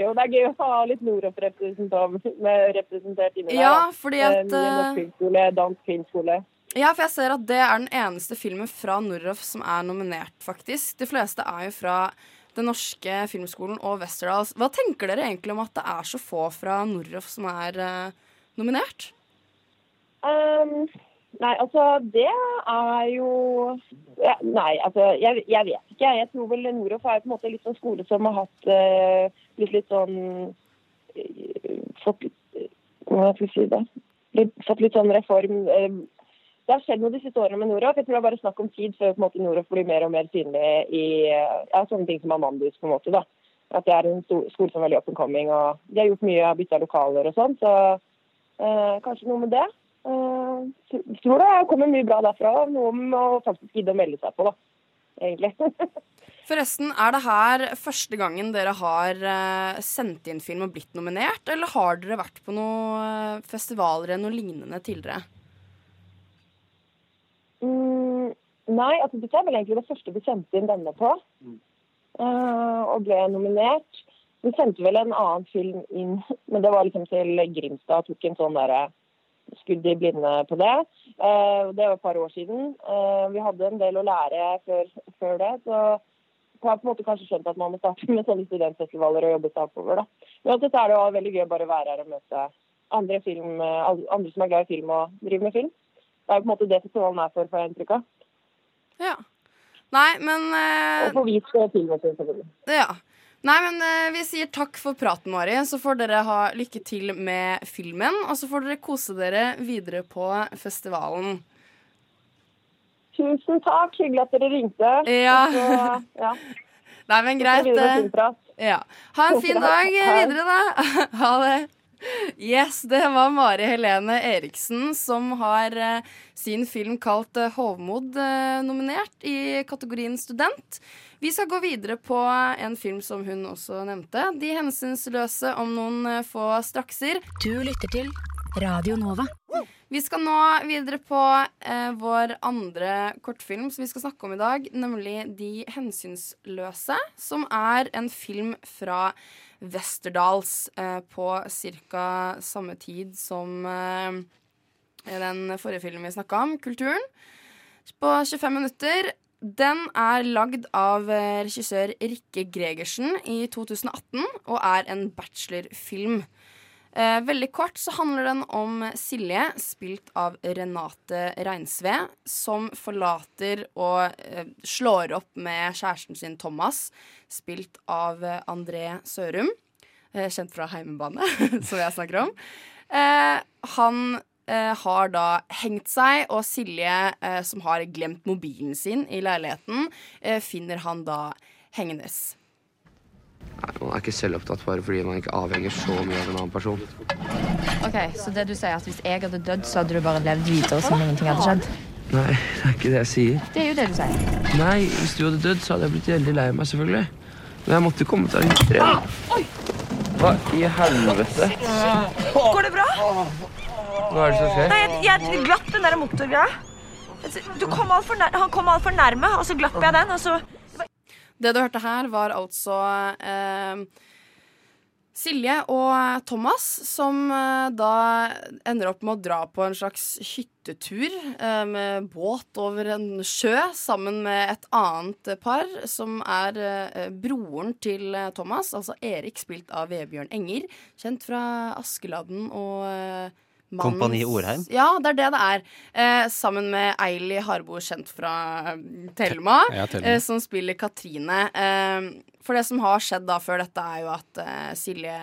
jo, det er gøy å ha litt Noroff-representert representert inni. Ja, der. fordi Eh, at, eh, norsk filmskole, dansk filmskole. Ja, for jeg ser at det er den eneste filmen fra Noroff som er nominert, faktisk. De fleste er jo fra Den norske filmskolen og Westerdals. Hva tenker dere egentlig om at det er så få fra Noroff som er eh, nominert? Um, nei, altså det er jo ja, Nei, altså jeg, jeg vet ikke. Jeg tror vel Noroff er på en måte litt sånn skole som har hatt uh, blitt litt sånn uh, Fått Hva skal jeg si det? Litt, fått litt sånn reform Uh, Det har skjedd noe de siste årene med Noroff. Jeg tror det er bare snakk om tid før på Noroff blir mer og mer synlig i eh, ja, sånne ting som Amandus. på en måte da. At det er en skole som er veldig up and coming. og De har gjort mye, bytta lokaler og sånn. Så eh, kanskje noe med det. Eh, jeg tror det kommer mye bra derfra. Noe må faktisk gidde å melde seg på, da. Egentlig. Forresten, er det her første gangen dere har eh, sendt inn film og blitt nominert, eller har dere vært på noen eh, festivaler eller noe lignende tidligere? Mm, nei, altså dette er vel egentlig det første vi sendte inn denne på. eh, og ble nominert. Vi sendte vel en annen film inn, men det var liksom til Grimstad. Tok en sånn derre skudd i blinde på det. Eh, det var et par år siden. Eh, vi hadde en del å lære før, før det. så jeg har på en måte kanskje skjønt at man må starte med sånne studentfestivaler og jobbe seg oppover. da. Men uansett er det jo veldig gøy bare å være her og møte andre, film, eh, andre som er glad i film og driver med film. Det er jo på en måte det festivalen er for, får jeg inntrykk av. Ja. Nei, men eh, Og få vist filmen sin, selvfølgelig. Ja. Nei, men eh, vi sier takk for praten, Mari. Så får dere ha lykke til med filmen. Og så får dere kose dere videre på festivalen. Tusen takk. Hyggelig at dere ringte. Ja. Så, ja. Nei, men greit. eh. Ja. Ha en fin dag videre, da. Ha det. Yes, det var Mari Helene Eriksen som har eh, sin film kalt eh, Hovmod eh, nominert i kategorien student. Vi skal gå videre på en film som hun også nevnte. De hensynsløse om noen få strakser. Du lytter til Radio Nova. Vi skal nå videre på vår andre kortfilm som vi skal snakke om i dag, nemlig De hensynsløse, som er en film fra Westerdals eh, på ca. samme tid som eh, den forrige filmen vi snakka om, Kulturen, på 25 minutter. Den er lagd av eh, regissør Rikke Gregersen i 2018 og er en bachelorfilm. Eh, veldig kort så handler den om Silje, spilt av Renate Reinsve, som forlater og eh, slår opp med kjæresten sin Thomas, spilt av eh, André Sørum, eh, kjent fra Heimebane, som jeg snakker om. Eh, han eh, har da hengt seg, og Silje, som har glemt mobilen sin i leiligheten, finner han da hengendes. Man er ikke selvopptatt bare fordi man ikke avhenger så mye av en annen person. Ok, Så det du sier at hvis jeg hadde dødd, så hadde du bare levd videre som ingenting hadde skjedd? Nei, det er ikke det jeg sier. Det er jo det du sier. Nei, hvis du hadde dødd, så hadde jeg blitt veldig lei meg, selvfølgelig. Men jeg måtte komme til litt fred. Hva i helvete? Går det bra? Hva er det som skjer? Nei, jeg, jeg glapp den der motorgreia. Du kom alt for nær, han kom altfor nærme, og så glapp jeg den. Og så Det du hørte her, var altså eh, Silje og Thomas som eh, da ender opp med å dra på en slags hyttetur eh, med båt over en sjø sammen med et annet par, som er eh, broren til eh, Thomas, altså Erik, spilt av Vebjørn Enger, kjent fra Askeladden og eh, Mannens- Kompani Orheim? Ja, det er det det er. Eh, sammen med Eili Harbo, kjent fra Thelma, Ja, Thelma. eh, som spiller Katrine. Eh, for det som har skjedd da før dette, er jo at eh, Silje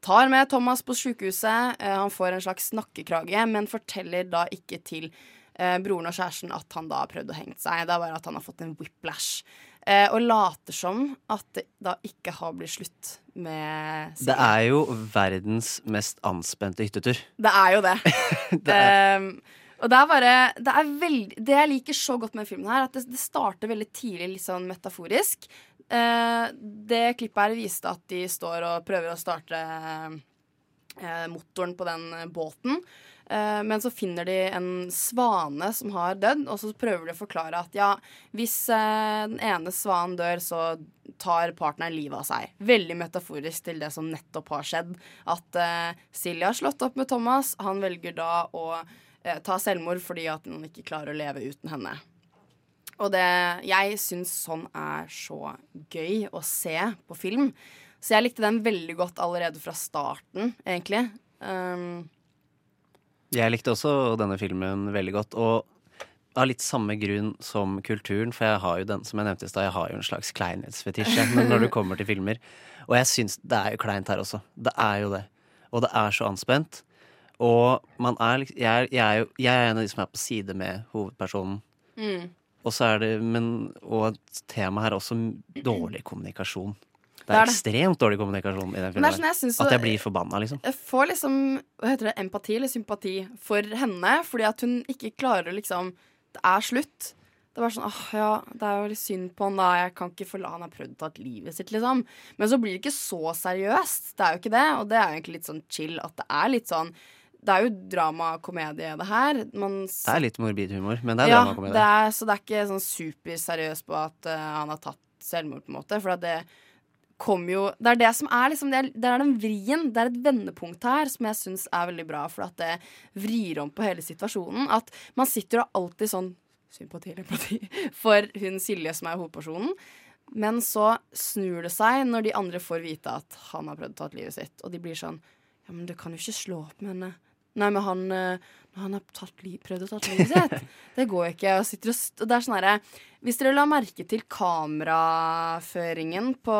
tar med Thomas på sykehuset. Eh, han får en slags nakkekrage, men forteller da ikke til eh, broren og kjæresten at han da har prøvd å henge seg. Det er bare at han har fått en whiplash. Eh, og later som at det da ikke har blitt slutt med Det er jo verdens mest anspente hyttetur. Det er jo det. Ehm, og det er bare det, er veldig, det jeg liker så godt med filmen, her, at det, det starter veldig tidlig litt sånn metaforisk. Eh, det klippet her viste at de står og prøver å starte eh, motoren på den eh, båten. Eh, men så finner de en svane som har dødd, og så prøver de å forklare at ja, hvis eh, den ene svanen dør, så tar partneren livet av seg. Veldig metaforisk til det som nettopp har skjedd. At eh, Silje har slått opp med Thomas. Han velger da å eh, ta selvmord fordi at han ikke klarer å leve uten henne. Og det, jeg syns sånn er så gøy å se på film. Så jeg likte den veldig godt allerede fra starten, egentlig. Um, Jeg likte også denne filmen veldig godt, og av litt samme grunn som kulturen, for jeg har jo den, som jeg nevnte i stad, jeg har jo en slags kleinhetsfetisje når du kommer til filmer. Og jeg syns det er jo kleint her også. Det er jo det. Og det er så anspent. Og man er liksom jeg, jeg, er jo- jeg er en av de som er på side med hovedpersonen. mm. Og så er det men, Og tema her er også dårlig kommunikasjon. Det Det er, det. ekstremt dårlig kommunikasjon i den filmen. sånn jeg synes at jeg blir forbanna, liksom. Jeg får liksom hva heter det, empati eller sympati for henne, fordi at hun ikke klarer liksom Det er slutt. Det er bare sånn åh, ja, det er jo litt synd på han da. Jeg kan ikke forla Han har prøvd å ta livet sitt, liksom. Men så blir det ikke så seriøst. Det er jo ikke det. Og det er jo egentlig litt sånn chill at det er litt sånn Det er jo dramakomedie, det her. Man Det er litt morbid humor, men det er ja, dramakomedie. det så det er ikke sånn superseriøst på at uh, han har tatt selvmord, på en måte. For at det kommer jo Det er det som er liksom Det er, det er den vrien. Det er et vendepunkt her som jeg syns er veldig bra, for at det vrir om på hele situasjonen. At man sitter og alltid sånn Sympati empati for hun Silje som er hovedpersonen. Men så snur det seg når de andre får vite at han har prøvd å ta livet sitt. Og de blir sånn Ja, men du kan jo ikke slå opp med henne. Nei, men han, eh, han har prøvd å ta livet sitt. Det går jo ikke. Og sitter og det er sånn herre Hvis dere la merke til kameraføringen på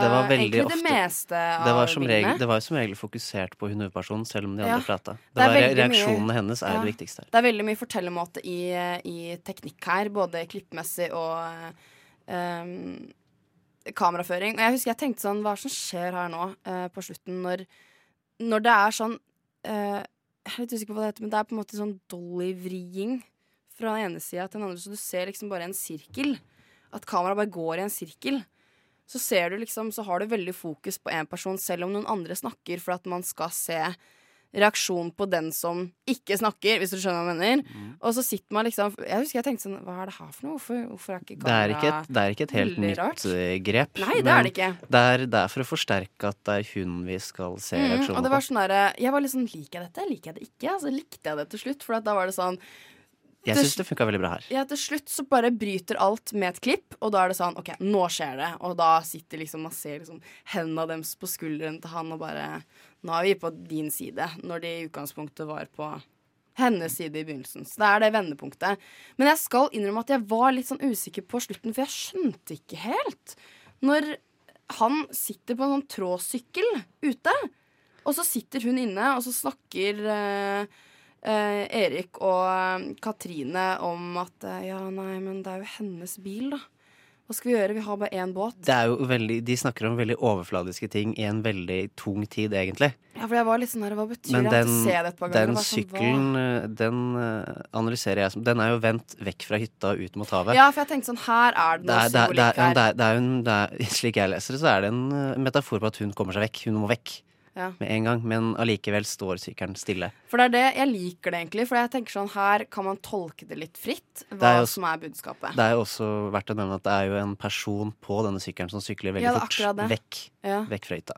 Det egentlig ofte det meste av det var, som regel, bildene. det var jo som regel fokusert på hun hovedpersonen, selv om de Ja. andre prata. Det, Det var re- veldig mye- reaksjonene hennes er Ja. det viktigste her. Det er veldig mye fortellermåte i, i teknikk her, både klippmessig og um, kameraføring. Og jeg husker jeg tenkte sånn, hva er det som skjer her nå uh, på slutten, når, når det er sånn eh, Jeg er litt usikker på hva det heter, men det er på en måte sånn dolly-vriing fra den ene sida til den andre, så du ser liksom bare en sirkel. At kameraet bare går i en sirkel. Så ser du liksom, så har du veldig fokus på én person, selv om noen andre snakker, for at man skal se reaksjon på den som ikke snakker, hvis du skjønner hva jeg mener. Mm. Og så sitter man liksom Jeg husker jeg tenkte sånn Hva er det her for noe? Hvorfor, hvorfor er ikke Det er ikke et, det er ikke et helt nytt eh, grep. Nei, det er det ikke. Det er, det er for å forsterke at det er hun vi skal se Mm, reaksjonen og det var sånn derre Jeg var litt sånn Liker jeg dette? Liker jeg det ikke? Altså likte jeg det til slutt, for at da var det sånn Jeg syns det funka veldig bra her. Ja, til slutt så bare bryter alt med et klipp, og da er det sånn OK, nå skjer det. Og da sitter liksom Man ser liksom hendene deres på skulderen til han og bare Nå er vi på din side, når de i utgangspunktet var på hennes side i begynnelsen. Så det er det vendepunktet. Men jeg skal innrømme at jeg var litt sånn usikker på slutten, for jeg skjønte ikke helt. Når han sitter på en sånn tråsykkel ute, og så sitter hun inne, og så snakker eh, eh, Erik og eh, Katrine om at eh, ja, nei, men det er jo hennes bil, da. Hva skal vi gjøre? Vi har bare én båt. Det er jo veldig, de snakker om veldig overfladiske ting i en veldig tung tid, egentlig. Ja, for jeg var litt sånn her, hva betyr Men det? Den, se det et par ganger. den sånn, sykkelen, den analyserer jeg som Den er jo vendt vekk fra hytta ut mot havet. Ja, for jeg tenkte sånn, her er det Det noe det, det, er, symbolikk her. det, er, det er en, det er, slik jeg leser det, så er det en eh, metafor på at hun kommer seg vekk. Hun må vekk Ja. med en gang, men allikevel står sykkelen stille. For det er det, jeg liker det egentlig, for jeg tenker sånn, her kan man tolke det litt fritt, hva er også- som er budskapet. Det er jo også verdt å nevne at det er jo en person på denne sykkelen som sykler veldig Ja, fort vekk, Ja. vekk fra hytta.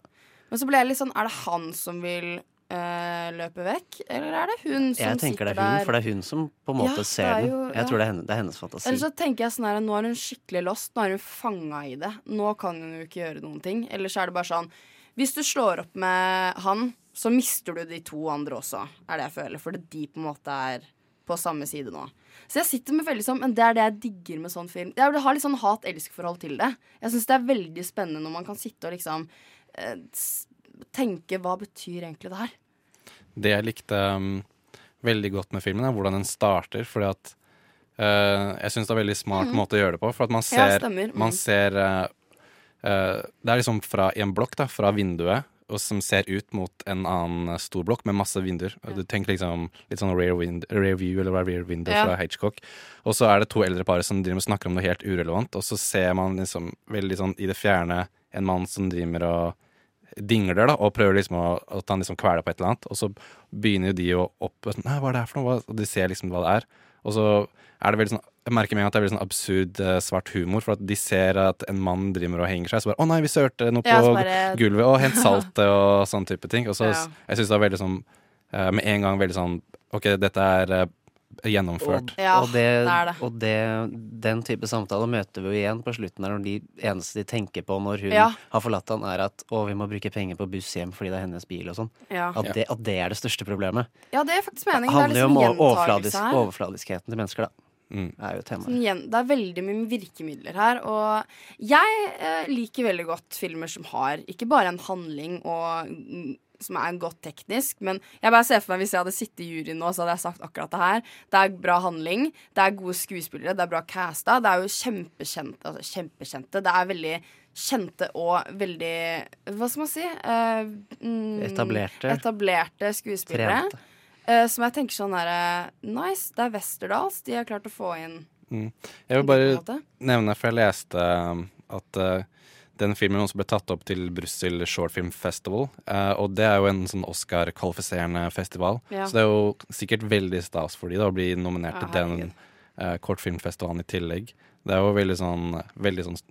Men så ble jeg litt sånn, er det han som vil Uh, løpe vekk, eller er det hun som Jeg tenker det er hun, der? for det er hun som på en måte Ja, ser jo, den. Jeg ja. tror det er, henne, det er hennes fantasi. Eller så tenker jeg sånn her, nå er hun skikkelig lost, nå er hun fanga i det. Nå kan hun jo ikke gjøre noen ting. Eller så er det bare sånn Hvis du slår opp med han, så mister du de to andre også, er det jeg føler. Fordi de på en måte er på samme side nå. Så jeg sitter med veldig sånn Men det er det jeg digger med sånn film. Jeg har litt sånn hat-elsk-forhold til det. Jeg syns det er veldig spennende når man kan sitte og liksom eh, tenke hva betyr egentlig det her? Det jeg likte um, veldig godt med filmen, er hvordan den starter. Fordi at uh, jeg syns det er veldig smart mm. måte å gjøre det på. For at man Ja, ser, man Mhm. ser eh, Det er liksom fra en blokk, da, fra vinduet, og som ser ut mot en annen eh, stor blokk med masse vinduer. Du tenker liksom litt sånn rear, wind, rear view eller rear window Ja. fra Hitchcock. Og så er det to eldre par som driver og snakker om noe helt urelevant, og så ser man liksom veldig sånn i det fjerne en mann som driver og dingler da, og prøver liksom å, at han liksom kveler på et eller annet. Og så begynner jo de å opp Nei, hva er det her for noe? Og de ser liksom hva det er. Og så er det veldig sånn Jeg merker med en gang at det er sånn absurd eh, svart humor, for at de ser at en mann driver og henger seg, så bare 'Å nei, vi sørte noe på Ja, bare- gulvet', og hent saltet og sånn type ting. Og så Ja. Jeg syns det var veldig sånn eh, Med en gang veldig sånn OK, dette er eh, gjennomført. Ja, og, det, det er det. og det, den type samtale møter vi jo igjen på slutten her, når de eneste de tenker på når hun Ja. har forlatt han, er at å, vi må bruke penger på buss hjem fordi det er hennes bil og sånn. Ja. At, det, at det er det største problemet. Ja, det er faktisk meningen. Det er handler jo liksom om overfladisk, overfladiskheten til mennesker, da. Mm. Det er jo temaet. Sånn igjen, det er veldig mye virkemidler her. Og jeg eh, liker veldig godt filmer som har ikke bare en handling og som er godt teknisk, men jeg bare ser for meg hvis jeg hadde sittet i juryen nå, så hadde jeg sagt akkurat det her. Det er bra handling, det er gode skuespillere, det er bra casta, det er jo kjempekjente, altså kjempekjente. Det er veldig kjente og veldig Hva skal man si? Eh, mm, Etablerte. Etablerte skuespillere. Trente. Eh, som jeg tenker sånn derre Nice, det er Westerdals. De har klart å få inn Mm. Jeg vil bare nevne, for jeg leste um, at uh, den filmen også ble tatt opp til Brussel Short Film Festival. uh, og det er jo en sånn Oscar-kvalifiserende festival. Ja. Så det er jo sikkert veldig stas for de da, å bli nominert Ja, til den uh, kortfilmfestivalen i tillegg. Det er jo veldig sånn, veldig sånn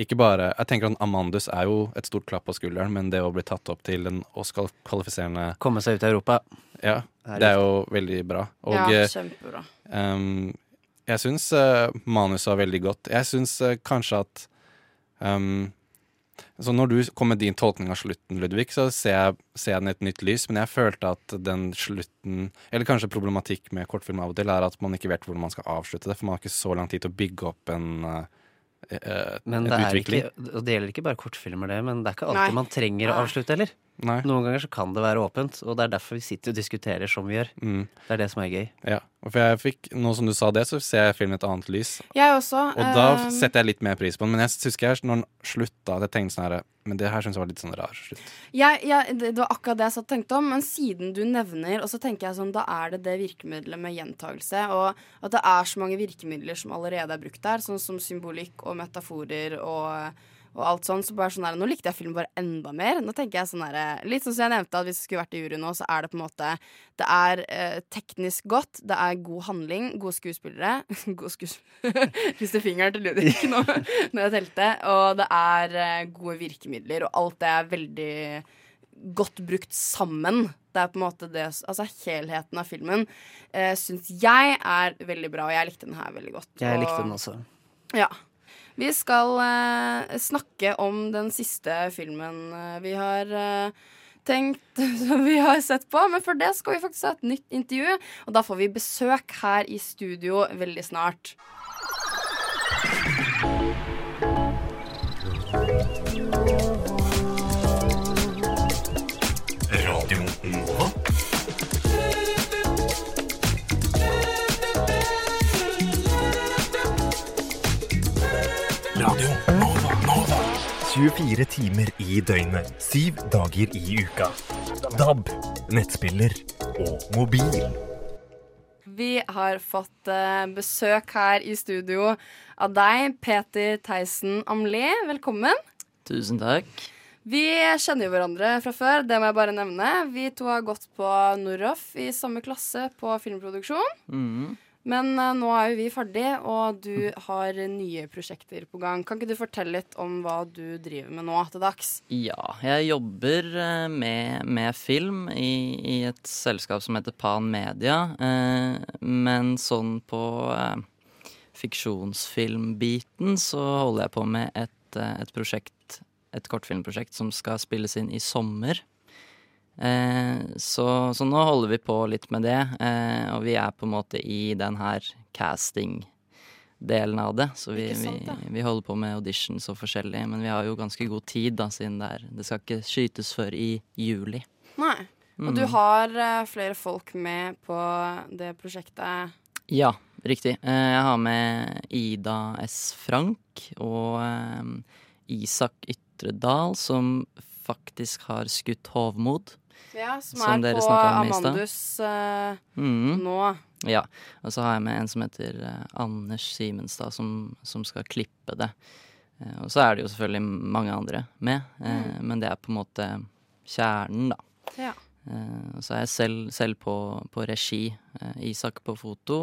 ikke bare, jeg tenker at Amandus er jo et stort klapp på skulderen, men det å bli tatt opp til en Oscar-kvalifiserende Komme seg ut i Europa. Ja, Det er er jo veldig bra. Og Ja, eh, kjempebra. Um, jeg syns uh, manuset var veldig godt. Jeg syns uh, kanskje at um, Så når du kom med din tolkning av slutten, Ludvig, så ser jeg, ser jeg den i et nytt lys, men jeg følte at den slutten Eller kanskje problematikk med kortfilm av og til er at man ikke vet hvordan man skal avslutte det, for man har ikke så lang tid til å bygge opp en uh, uh, Men det, er utvikling. ikke, det gjelder ikke bare kortfilmer, det, men det er ikke alltid Nei. man trenger å avslutte heller. Nei. Noen ganger så kan det være åpent, og det er derfor vi sitter og diskuterer som vi gjør. Mm. Det er det som er gøy. Ja, og for jeg fikk, Nå som du sa det, så ser jeg filmen i et annet lys. Jeg også. Og da eh, setter jeg litt mer pris på den. Men jeg husker jeg, når den slutta, at jeg tenkte sånn herre Men det her syns jeg var litt sånn rar slutt. jeg, jeg, det det var akkurat det jeg satt og tenkte om, men siden du nevner Og så tenker jeg sånn, da er det det virkemidlet med gjentagelse, og at det er så mange virkemidler som allerede er brukt der, sånn som symbolikk og metaforer og og alt sånn, så bare sånn her, Nå likte jeg filmen bare enda mer. Nå tenker jeg sånn her, Litt sånn som jeg nevnte, at hvis jeg skulle vært i jury nå, så er det på en måte Det er eh, teknisk godt, det er god handling, gode skuespillere God skuespillere Viste fingeren til Ludvig nå når jeg telte. Og det er eh, gode virkemidler, og alt det er veldig godt brukt sammen. Det er på en måte det Altså helheten av filmen eh, syns jeg er veldig bra, og jeg likte den her veldig godt. Jeg likte den også. Ja. Vi skal eh, snakke om den siste filmen eh, vi har eh, tenkt som vi har sett på. Men for det skal vi faktisk ha et nytt intervju, og da får vi besøk her i studio veldig snart. 24 timer i døgnet, syv dager i uka. DAB, nettspiller og mobil. Vi har fått eh, besøk her i studio av deg, Peter Theisen Amlé. Velkommen. Tusen takk. Vi kjenner jo hverandre fra før, det må jeg bare nevne. Vi to har gått på Noroff i samme klasse på filmproduksjon. Mhm. Men uh, nå er jo vi ferdig, og du har nye prosjekter på gang. Kan ikke du fortelle litt om hva du driver med nå til dags? Ja, jeg jobber eh, med, med film i, i et selskap som heter Pan Media. Uh, men sånn på uh, fiksjonsfilmbiten så holder jeg på med et, et prosjekt, et kortfilmprosjekt som skal spilles inn i sommer. Eh, så, så nå holder vi på litt med det, eh, og vi er på en måte i den her casting-delen av det. Så vi, sant, vi, vi holder på med auditions og forskjellig, men vi har jo ganske god tid, da, siden det, er, det skal ikke skytes før i juli. Nei. Og Mm. du har eh, flere folk med på det prosjektet. Ja, riktig. Jeg har med Ida S. Frank og Isak Ytredal, som faktisk har skutt hovmod. Ja, som, Som er på. Amandus uh, mm. nå. Ja. Og så har jeg med en som heter eh, Anders Simenstad, som, som skal klippe det. Eh, og så er det jo selvfølgelig mange andre med, mm. men det er på en måte kjernen, da. Ja. Så er jeg selv, selv på, på regi. Isak på foto,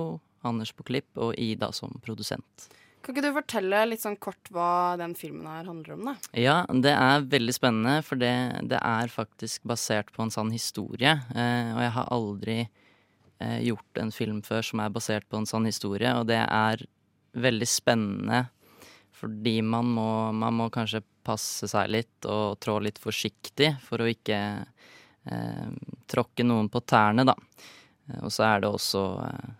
Anders på klipp og Ida som produsent. Kan ikke du fortelle litt sånn kort hva den filmen her handler om, da? Ja, det er veldig spennende, for det, det er faktisk basert på en sann historie. Eh, og jeg har aldri eh, gjort en film før som er basert på en sann historie, og det er veldig spennende fordi man må, man må kanskje passe seg litt og trå litt forsiktig for å ikke eh, tråkke noen på tærne, da. Eh, Og så er det også eh,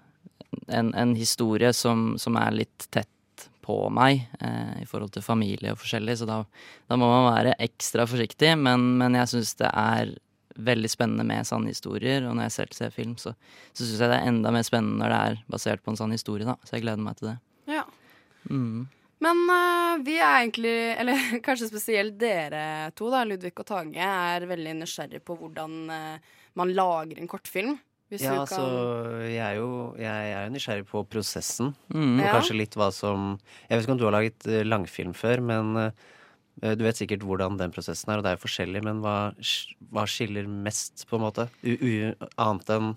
en, en historie som, som er litt tett på meg eh, i forhold til familie og forskjellig, så da, da må man være ekstra forsiktig. Men, men jeg syns det er veldig spennende med sanne historier, og når jeg selv ser film, så, så syns jeg det er enda mer spennende når det er basert på en sann historie, da. Så jeg gleder meg til det. Ja. Mm. Men uh, vi er egentlig, eller kanskje spesielt dere to, da, Ludvig og Tage, er veldig nysgjerrig på hvordan uh, man lager en kortfilm. Hvis Ja, altså, kan jeg er jo jeg er jo nysgjerrig på prosessen. Mm. Og Ja. kanskje litt hva som Jeg vet ikke om du har laget eh, langfilm før, men eh, du vet sikkert hvordan den prosessen er, og det er jo forskjellig, men hva, hva skiller mest, på en måte? U u annet enn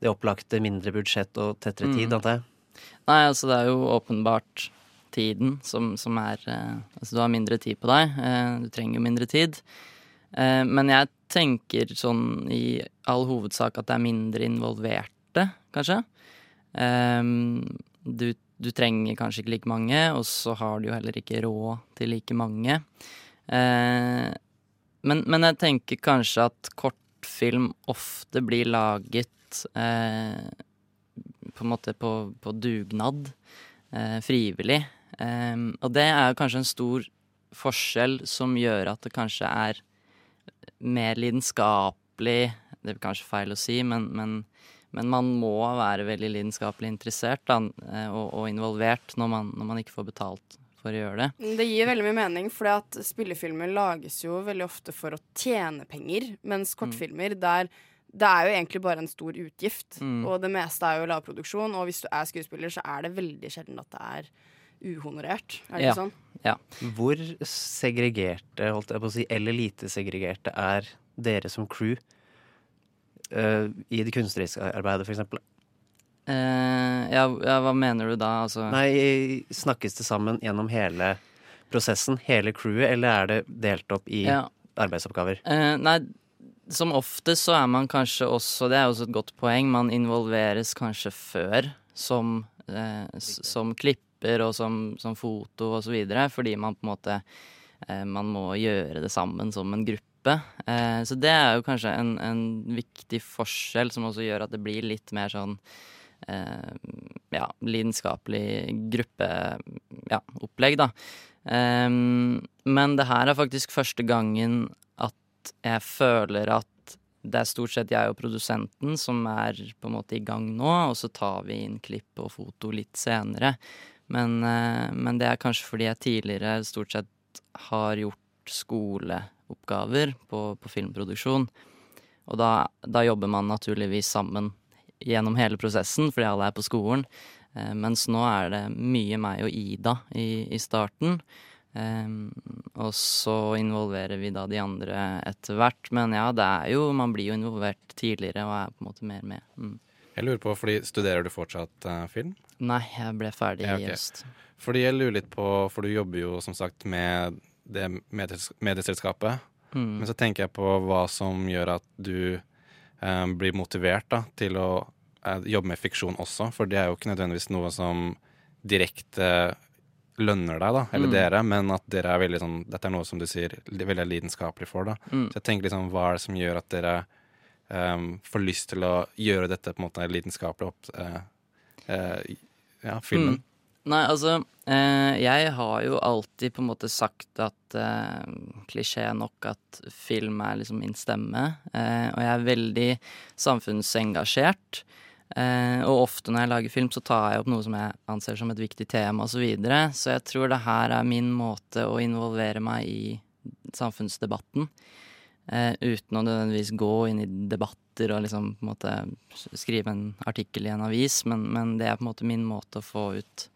det opplagte mindre budsjett og tettere tid, Mm. antar jeg? Nei, altså det er jo åpenbart tiden som, som er eh, Altså du har mindre tid på deg. Eh, du trenger jo mindre tid. Eh, men jeg tenker sånn i all hovedsak at det er mindre involverte, kanskje. Um, du, du trenger kanskje ikke like mange, og så har du jo heller ikke råd til like mange. Uh, men, men jeg tenker kanskje at kortfilm ofte blir laget uh, på en måte på, på dugnad, Uh, frivillig. Em, og det er kanskje en stor forskjell som gjør at det kanskje er mer lidenskapelig Det er kanskje feil å si, men, men, men man må være veldig lidenskapelig interessert da, eh, og, og involvert når man, når man ikke får betalt for å gjøre det. Det gir veldig mye mening, for at spillefilmer lages jo veldig ofte for å tjene penger, mens kortfilmer der det er jo egentlig bare en stor utgift, Mm. og det meste er jo lavproduksjon. Og hvis du er skuespiller, så er det veldig sjelden at det er uhonorert. Er det Ja. ikke sånn? Ja. Hvor segregerte, holdt jeg på å si, eller lite segregerte er dere som crew uh, i det kunstneriske arbeidet, for eksempel? Eh, ja, ja, hva mener du da? Altså, Nei, snakkes det sammen gjennom hele prosessen, hele crewet, eller er det delt opp i Ja. arbeidsoppgaver? Uh, nei, som oftest så er man kanskje også Det er også et godt poeng. Man involveres kanskje før som, eh, som klipper og som, som foto videre, fordi man på en måte eh, Man må gjøre det sammen som en gruppe. Eh, så det er jo kanskje en, en viktig forskjell som også gjør at det blir litt mer sånn eh, ja, lidenskapelig gruppeopplegg, ja, da. Men det her er faktisk første gangen at jeg føler at det er stort sett jeg og produsenten som er på en måte i gang nå, og så tar vi inn klipp og foto litt senere. Men, eh, men det er kanskje fordi jeg tidligere stort sett har gjort skoleoppgaver på, på filmproduksjon. Og da, da jobber man naturligvis sammen gjennom hele prosessen, fordi alle er på skolen. Eh, mens nå er det mye meg og Ida i, i starten. Ehm, og så involverer vi da de andre etter hvert. Men ja, det er jo Man blir jo involvert tidligere og er på en måte mer med. Mm. Jeg lurer på, fordi Studerer du fortsatt uh, film? Nei, jeg ble ferdig Ja, i ok. høst. Fordi jeg lurer litt på, for du jobber jo som sagt med det medies- medieselskapet. Mm. Men så tenker jeg på hva som gjør at du um, blir motivert da, til å uh, jobbe med fiksjon også. For det er jo ikke nødvendigvis noe som direkte lønner deg, da, eller Mm. dere, men at dere er veldig sånn Dette er noe som du sier veldig lidenskapelig for, da. Mm. Så jeg tenker liksom, hva er det som gjør at dere eh, får lyst til å gjøre dette på en måte lidenskapelig opp... uh, uh, ja, filmen. Mm. Nei, altså eh, Jeg har jo alltid på en måte sagt at eh, Klisjé nok at film er liksom min stemme. Og jeg er veldig samfunnsengasjert. Eh, og ofte når jeg lager film, så tar jeg opp noe som jeg anser som et viktig tema osv. Så, videre. så jeg tror det her er min måte å involvere meg i samfunnsdebatten. Eh, uten å nødvendigvis gå inn i debatter og liksom på en måte skrive en artikkel i en avis, men, men det er på en måte min måte å få ut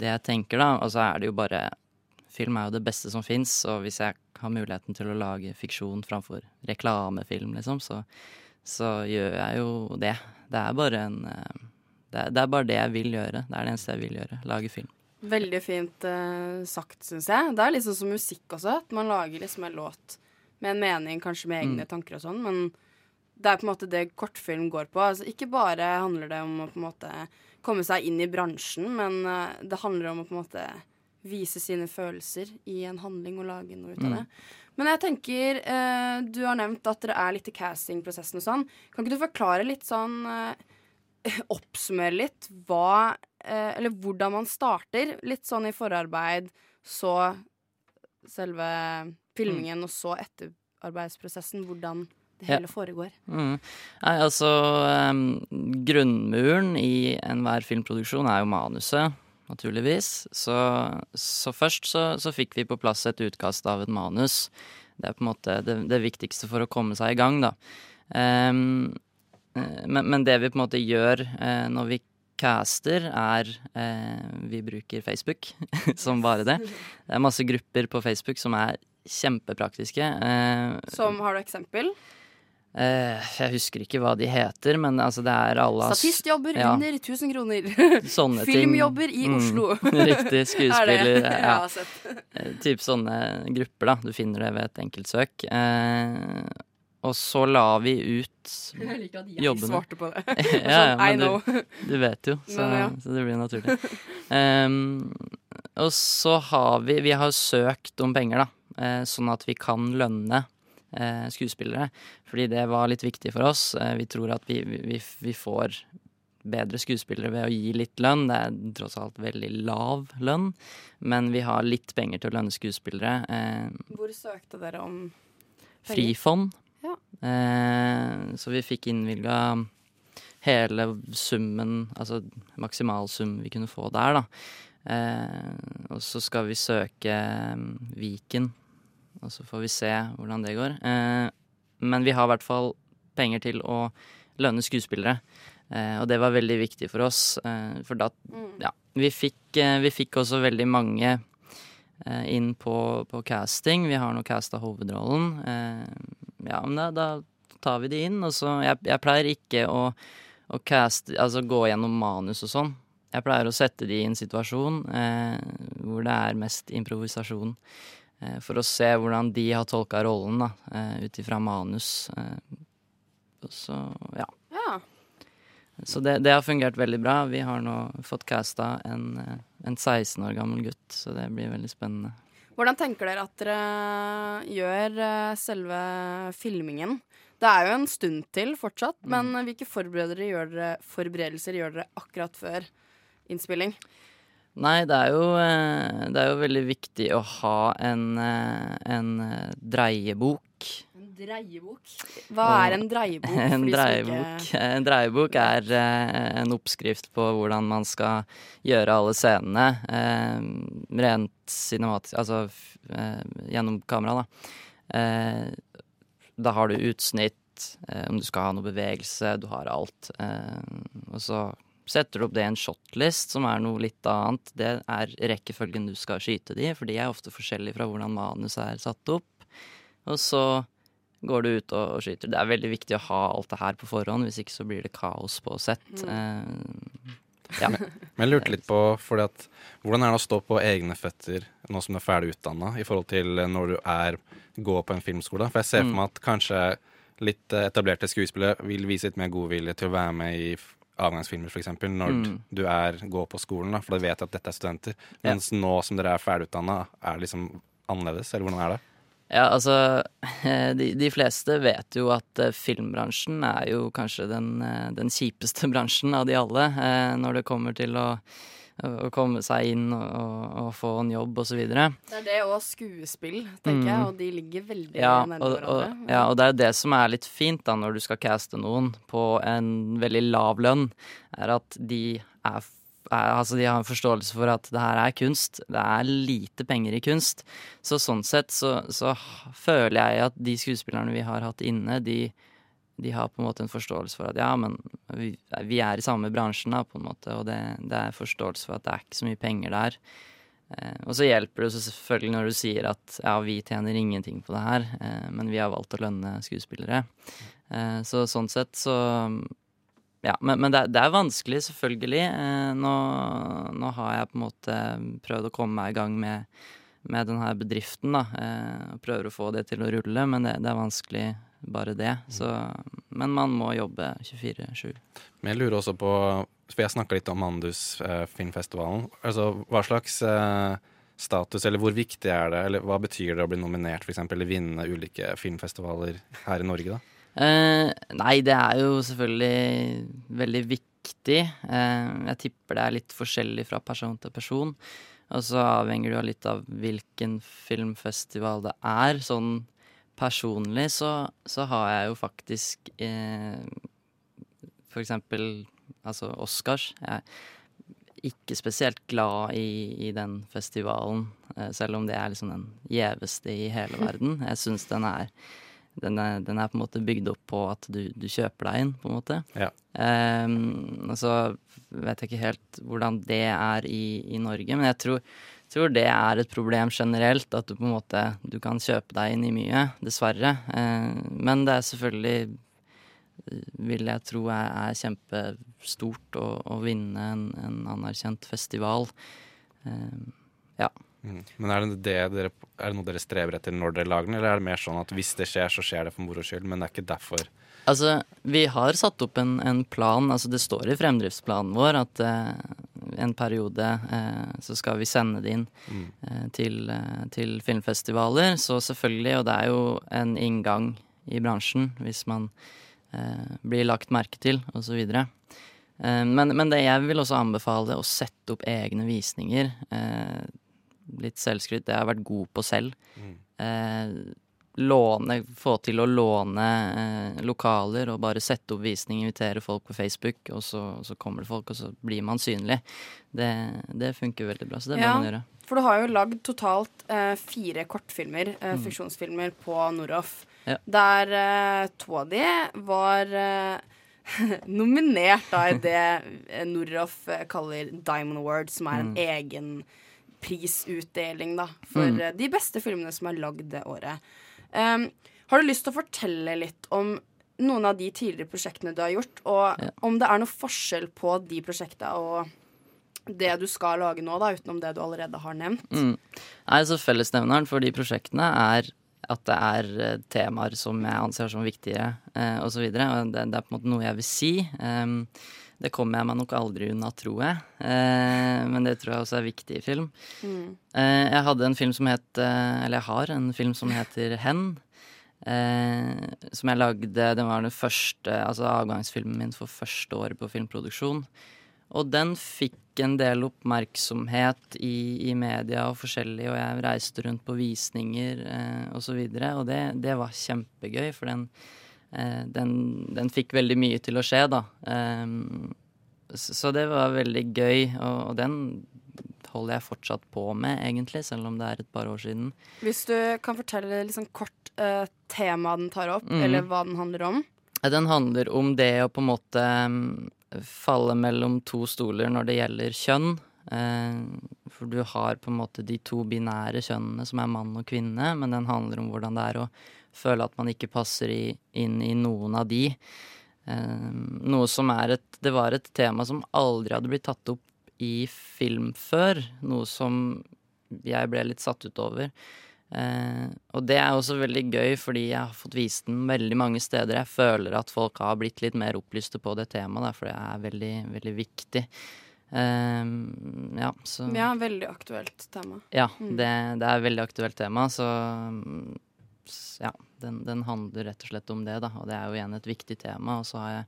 det jeg tenker, da. Og så er det jo bare Film er jo det beste som fins, og hvis jeg har muligheten til å lage fiksjon framfor reklamefilm, liksom, så, så gjør jeg jo det. Det er bare en eh, det det er bare det jeg vil gjøre. Det er det eneste jeg vil gjøre. Lage film. Veldig fint uh, sagt, syns jeg. Det er liksom som musikk også. At man lager liksom en låt med en mening, kanskje med egne Mm. tanker og sånn, men det er på en måte det kortfilm går på. Altså, ikke bare handler det om å på en måte komme seg inn i bransjen, men uh, det handler om å på en måte vise sine følelser i en handling og lage noe ut av Mm. det. Men jeg tenker, uh, du har nevnt at dere er litt i castingprosessen og sånn. Kan ikke du forklare litt sånn uh, Oppsummere litt hva Eller hvordan man starter. Litt sånn i forarbeid, så selve filmingen, og så etterarbeidsprosessen. Hvordan det Ja. hele foregår. Mm. Nei, altså um, Grunnmuren i enhver filmproduksjon er jo manuset, naturligvis. Så, så først så, så fikk vi på plass et utkast av et manus. Det er på en måte det, det viktigste for å komme seg i gang, da. Eh, men, men det vi på en måte gjør uh, når vi caster, er eh, Vi bruker Facebook som bare det. Det er masse grupper på Facebook som er kjempepraktiske. Eh, Som, har du eksempel? Eh, jeg husker ikke hva de heter, men altså det er alle Statistjobber ja, under 1000 kroner. sånne. Filmjobber i Mm, Oslo. Riktig. Er Skuespiller. Ja. Type. Eh, Typ sånne grupper, da. Du finner det ved et enkelt søk. Eh, og så la vi ut Jeg liker at jeg jobbene. svarte på det. ja, ja, Sånn, men du, du vet jo, så, Men ja. så det blir naturlig. Um, og så har vi Vi har søkt om penger, da. Eh, sånn at vi kan lønne eh, skuespillere. Fordi det var litt viktig for oss. Eh, vi tror at vi, vi, vi får bedre skuespillere ved å gi litt lønn. Det er tross alt veldig lav lønn, men vi har litt penger til å lønne skuespillere. Eh, Hvor søkte dere om penger? Frifond. Ja. Eh, så vi fikk innvilga hele summen, altså maksimalsum vi kunne få der, da. Eh, og så skal vi søke Viken, og så får vi se hvordan det går. Eh, men vi har i hvert fall penger til å lønne skuespillere. Eh, og det var veldig viktig for oss, eh, for da Ja. Vi fikk, vi fikk også veldig mange eh, inn på, på casting. Vi har nå casta hovedrollen. Eh, ja, men da, da tar vi de inn. Og så Jeg, jeg pleier ikke å, å caste Altså gå gjennom manus og sånn. Jeg pleier å sette de i en situasjon eh, hvor det er mest improvisasjon. Eh, for å se hvordan de har tolka rollen, da, eh, ut ifra manus. Eh, så, ja. Ja. Så det, det har fungert veldig bra. Vi har nå fått casta en, en 16 år gammel gutt, så det blir veldig spennende. Hvordan tenker dere at dere gjør selve filmingen? Det er jo en stund til fortsatt, Mm. men hvilke forberedelser gjør dere, forberedelser gjør dere akkurat før innspilling? Nei, det er jo, eh, det er jo veldig viktig å ha en, eh, en eh, dreiebok. En dreiebok? Hva er en dreiebok? En dreiebok, ikke- en dreiebok er en oppskrift på hvordan man skal gjøre alle scenene. Rent cinematisk, altså gjennom kamera, da. Da har du utsnitt, om du skal ha noe bevegelse, du har alt. Og så setter du opp det i en shotlist, som er noe litt annet. Det er rekkefølgen du skal skyte de i, for de er ofte forskjellige fra hvordan manuset er satt opp. Og så går du ut og, skyter. Det er veldig viktig å ha alt det her på forhånd, hvis ikke så blir det kaos på sett. Eh, ja. Men jeg lurte litt på, fordi at, hvordan er det å stå på egne føtter nå som du er ferdig utdanna, i forhold til når du er, går på en filmskole? For jeg ser for Mm. meg at kanskje litt eh, etablerte skuespillere vil vise litt mer godvilje til å være med i avgangsfilmer, f.eks. når Mm. du er, går på skolen, da, for da vet jeg at dette er studenter. Ja. Mens nå som dere er ferdigutdanna, er det liksom annerledes, eller hvordan er det? Ja, altså de, de fleste vet jo at eh, filmbransjen er jo kanskje den, eh, den kjipeste bransjen av de alle. eh, når det kommer til å å komme seg inn og, og, og få en jobb osv. Det er det og skuespill, tenker jeg, Mm. og de ligger veldig Ja, og, hverandre. ja, og det er jo det som er litt fint da når du skal caste noen på en veldig lav lønn, er at de er, er Altså, de har en forståelse for at det her er kunst. Det er lite penger i kunst. Så sånn sett så, så føler jeg at de skuespillerne vi har hatt inne, de, de har på en måte en forståelse for at ja, men vi, vi er i samme bransjen, da, på en måte, og det, det er forståelse for at det er ikke så mye penger der. Eh, og så hjelper det selvfølgelig når du sier at ja, vi tjener ingenting på det her, eh, men vi har valgt å lønne skuespillere. Eh, så sånn sett så Ja, men, men det, det er vanskelig, selvfølgelig. Eh, nå, nå har jeg på en måte prøvd å komme meg i gang med, med denne bedriften, da. Eh, og prøver å få det til å rulle, men det, det er vanskelig bare det. Så, men man må jobbe 24-7. Men jeg lurer også på For jeg snakka litt om Mandus eh, filmfestivalen. Altså, hva slags eh, status, eller hvor viktig er det, eller hva betyr det å bli nominert, f.eks., eller vinne ulike filmfestivaler her i Norge, da? Eh, nei, det er jo selvfølgelig veldig viktig. Eh, jeg tipper det er litt forskjellig fra person til person. Og så avhenger det jo litt av hvilken filmfestival det er. Sånn personlig så, så har jeg jo faktisk eh, for eksempel altså Oscars. Jeg er ikke spesielt glad i, i den festivalen, eh, selv om det er liksom den gjeveste i hele verden. Jeg syns den den er, den er på en måte bygd opp på at du, du kjøper deg inn, på en måte. Ja. Ehm, og så vet jeg ikke helt hvordan det er i, i Norge, men jeg tror, tror det er et problem generelt, at du på en måte du kan kjøpe deg inn i mye, dessverre. Ehm, men det er selvfølgelig vil jeg tro er, kjempestort å, å vinne en, en anerkjent festival. Ehm, ja. Mm. Men er det, det dere, er det noe dere strever etter når dere lager den, eller er det mer sånn at hvis det skjer, så skjer det for moro skyld, men det er ikke derfor? Altså, vi har satt opp en, en plan, altså det står i fremdriftsplanen vår at eh, en periode eh, så skal vi sende det inn Mm. eh, til, eh, til filmfestivaler. Så selvfølgelig, og det er jo en inngang i bransjen hvis man eh, blir lagt merke til, osv. Eh, men, men det jeg vil også anbefale å sette opp egne visninger. Eh, litt selvskryt, det har jeg vært god på selv. Mm. Låne, få til å låne eh, lokaler og bare sette opp visning, invitere folk på Facebook, og så, så kommer det folk, og så blir man synlig. Det, det funker veldig bra, så det må man gjøre. For du har jo lagd totalt eh, fire kortfilmer, eh, Mm. fiksjonsfilmer, på Noroff. Ja. Der eh, to av de var eh, nominert da i det eh, Noroff kaller Diamond Award, som er en Mm. egen prisutdeling da, for Mm. de beste filmene som er lagd det året. Um, har du lyst til å fortelle litt om noen av de tidligere prosjektene du har gjort, og om det er noe forskjell på de prosjektene og det du skal lage nå, da, utenom det du allerede har nevnt? Mm. Nei, så Fellesnevneren for de prosjektene er at det er eh, temaer som jeg anser som viktige, eh, osv. Det, det er på en måte noe jeg vil si. Em, det kommer jeg meg nok aldri unna, tror jeg. Eh, men det tror jeg også er viktig i film. Mm. Eh, jeg hadde en film som het eh, Eller jeg har en film som heter Hen. Eh, som jeg lagde Den var den første Altså avgangsfilmen min for første året på filmproduksjon. Og den fikk en del oppmerksomhet i, i media og forskjellig, og jeg reiste rundt på visninger eh, osv. Og, så videre, og det, det var kjempegøy, for den, den, den fikk veldig mye til å skje, da. Um, så, det var veldig gøy, og, den holder jeg fortsatt på med, egentlig, selv om det er et par år siden. Hvis du kan fortelle liksom kort uh, temaet den tar opp, mm. eller hva den handler om? Eh, Den handler om det å på en måte mm, falle mellom to stoler når det gjelder kjønn. Eh, for du har på en måte de to binære kjønnene som er mann og kvinne, men den handler om hvordan det er å føle at man ikke passer i, inn i noen av de. Eh, noe som er et Det var et tema som aldri hadde blitt tatt opp i film før. Noe som jeg ble litt satt ut over. Eh, og det er også veldig gøy, fordi jeg har fått vist den veldig mange steder. Jeg føler at folk har blitt litt mer opplyste på det temaet, for det er veldig, veldig viktig. Eh, ja, så Ja, veldig aktuelt tema. Ja, Mm. det, det er et veldig aktuelt tema, så mm, ja, den, den handler rett og slett om det, da. Og det er jo igjen et viktig tema. Og så har jeg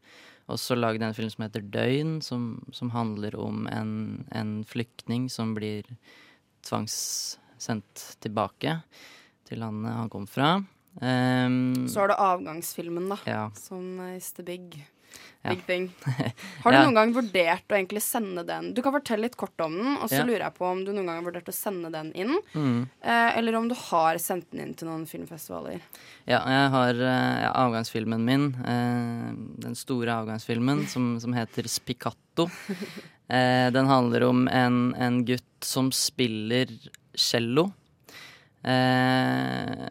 også lagd en film som heter Døgn, som, som handler om en, en flyktning som blir tvangssendt tilbake til landet han kom fra. Um, Så har du avgangsfilmen, da. Ja. Som is the big, Ja. big thing. Har du Ja. noen gang vurdert å egentlig sende den? Du kan fortelle litt kort om den, og så Ja. lurer jeg på om du noen gang har vurdert å sende den inn. Mm. Eh, eller om du har sendt den inn til noen filmfestivaler. Ja, jeg har eh, avgangsfilmen min, eh, den store avgangsfilmen, som, som heter Spicato. Eh, den handler om en, en gutt som spiller cello. Eh,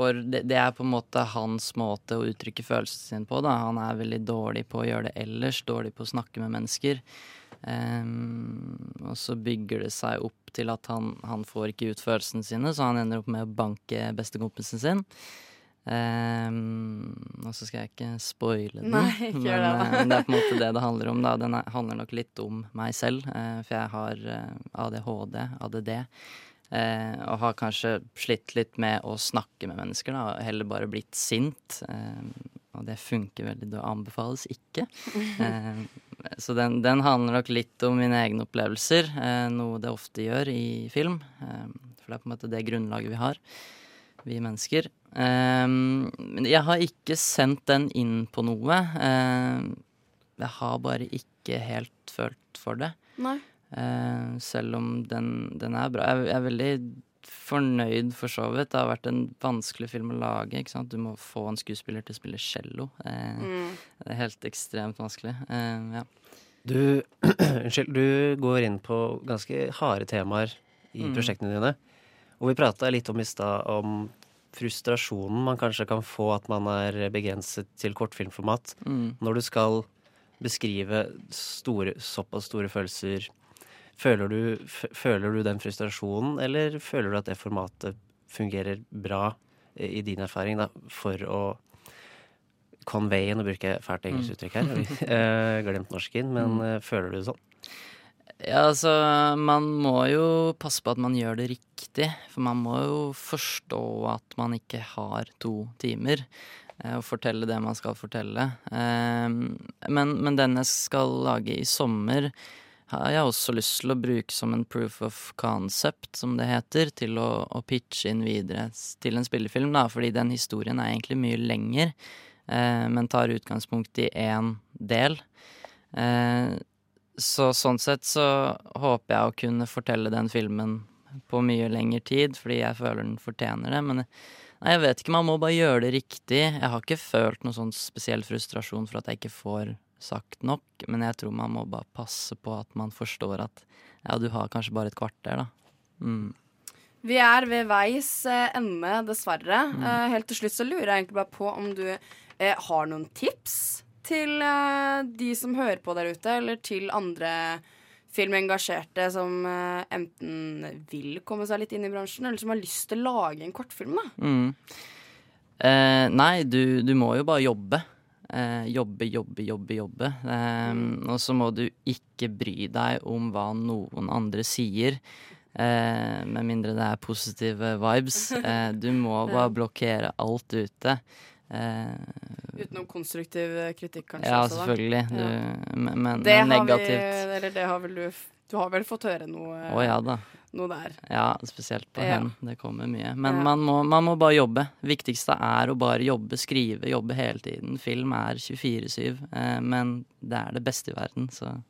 for det, det er på en måte hans måte å uttrykke følelsene sine på. Da. Han er veldig dårlig på å gjøre det ellers, dårlig på å snakke med mennesker. Um, og så bygger det seg opp til at han, han får ikke ut følelsene sine, så han ender opp med å banke bestekompisen sin. Um, og så skal jeg ikke spoile den, Nei, ikke gjør det, eh, det er på en måte det det handler om. Da. Den er, handler nok litt om meg selv, eh, for jeg har eh, ADHD, ADD. Eh, og har kanskje slitt litt med å snakke med mennesker, da, og heller bare blitt sint. Eh, og det funker veldig, det anbefales ikke. Eh, så den, den handler nok litt om mine egne opplevelser, eh, noe det ofte gjør i film. Eh, for det er på en måte det grunnlaget vi har, vi mennesker. Eh, men jeg har ikke sendt den inn på noe. Eh, jeg har bare ikke helt følt for det. Nei. Eh, selv om den, den er bra. Jeg, jeg er veldig fornøyd, for så vidt. Det har vært en vanskelig film å lage. ikke sant? Du må få en skuespiller til å spille cello. Eh, Mm. Det er helt ekstremt vanskelig. Eh, ja. Du, unnskyld, du går inn på ganske harde temaer i Mm. prosjektene dine. Og vi prata litt om i stad om frustrasjonen man kanskje kan få at man er begrenset til kortfilmformat. Mm. Når du skal beskrive store, såpass store følelser, føler du, føler du den frustrasjonen, eller føler du at det formatet fungerer bra eh, i din erfaring da, for å convey, nå bruker jeg fælt engelsk Mm. uttrykk her, eh, glemt norsken, men Mm. eh, føler du det sånn? Ja, altså, man må jo passe på at man gjør det riktig. For man må jo forstå at man ikke har to timer. Og fortelle det man skal fortelle. Eh, Men, men den jeg skal lage i sommer, har jeg også lyst til å bruke som en proof of concept, som det heter, til å, å pitche inn videre til en spillefilm. da, Fordi den historien er egentlig mye lenger, eh, men tar utgangspunkt i én del. Eh, så sånn sett så håper jeg å kunne fortelle den filmen på mye lengre tid, fordi jeg føler den fortjener det. Men nei, jeg vet ikke, man må bare gjøre det riktig. Jeg har ikke følt noen sånn spesiell frustrasjon for at jeg ikke får sagt nok, men jeg tror man må bare passe på at man forstår at ja, du har kanskje bare et kvarter, da. Mm. Vi er ved veis eh, ende, dessverre. Mm. Eh, helt til slutt så lurer jeg egentlig bare på om du eh, har noen tips til eh, de som hører på der ute, eller til andre filmengasjerte som eh, enten vil komme seg litt inn i bransjen, eller som har lyst til å lage en kortfilm, da. Mm. Eh, nei, du, du må jo bare jobbe. Eh, jobbe, jobbe, jobbe, jobbe. Eh, Og så må du ikke bry deg om hva noen andre sier. Eh, med mindre det er positive vibes. Eh, du må bare blokkere alt ute. Eh, Utenom konstruktiv kritikk, kanskje. ja, også, selvfølgelig. Du, Ja. Men, men, Det negativt. har vi, eller det har vel du Du har vel fått høre noe, Å ja da. Noe der. Ja, spesielt på Ja. hen. Det kommer mye. Men Ja. man, må, man må bare jobbe. Viktigste er å bare jobbe, skrive, jobbe hele tiden. Film er 24-7, eh, men det er det beste i verden, så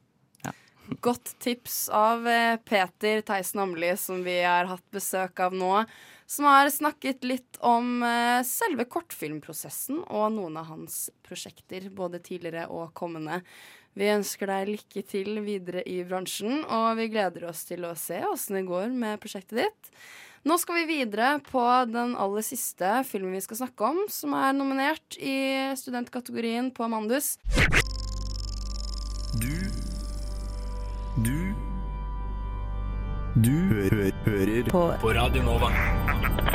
ja. Godt tips av eh, Peter Theisen Amli, som vi har hatt besøk av nå. Som har snakket litt om eh, selve kortfilmprosessen og noen av hans prosjekter, både tidligere og kommende. Vi ønsker deg lykke til videre i bransjen, og vi gleder oss til å se åssen det går med prosjektet ditt. Nå skal vi videre på den aller siste filmen vi skal snakke om, som er nominert i studentkategorien på Mandus. Du Du Du hø hører på. På Radio Nova.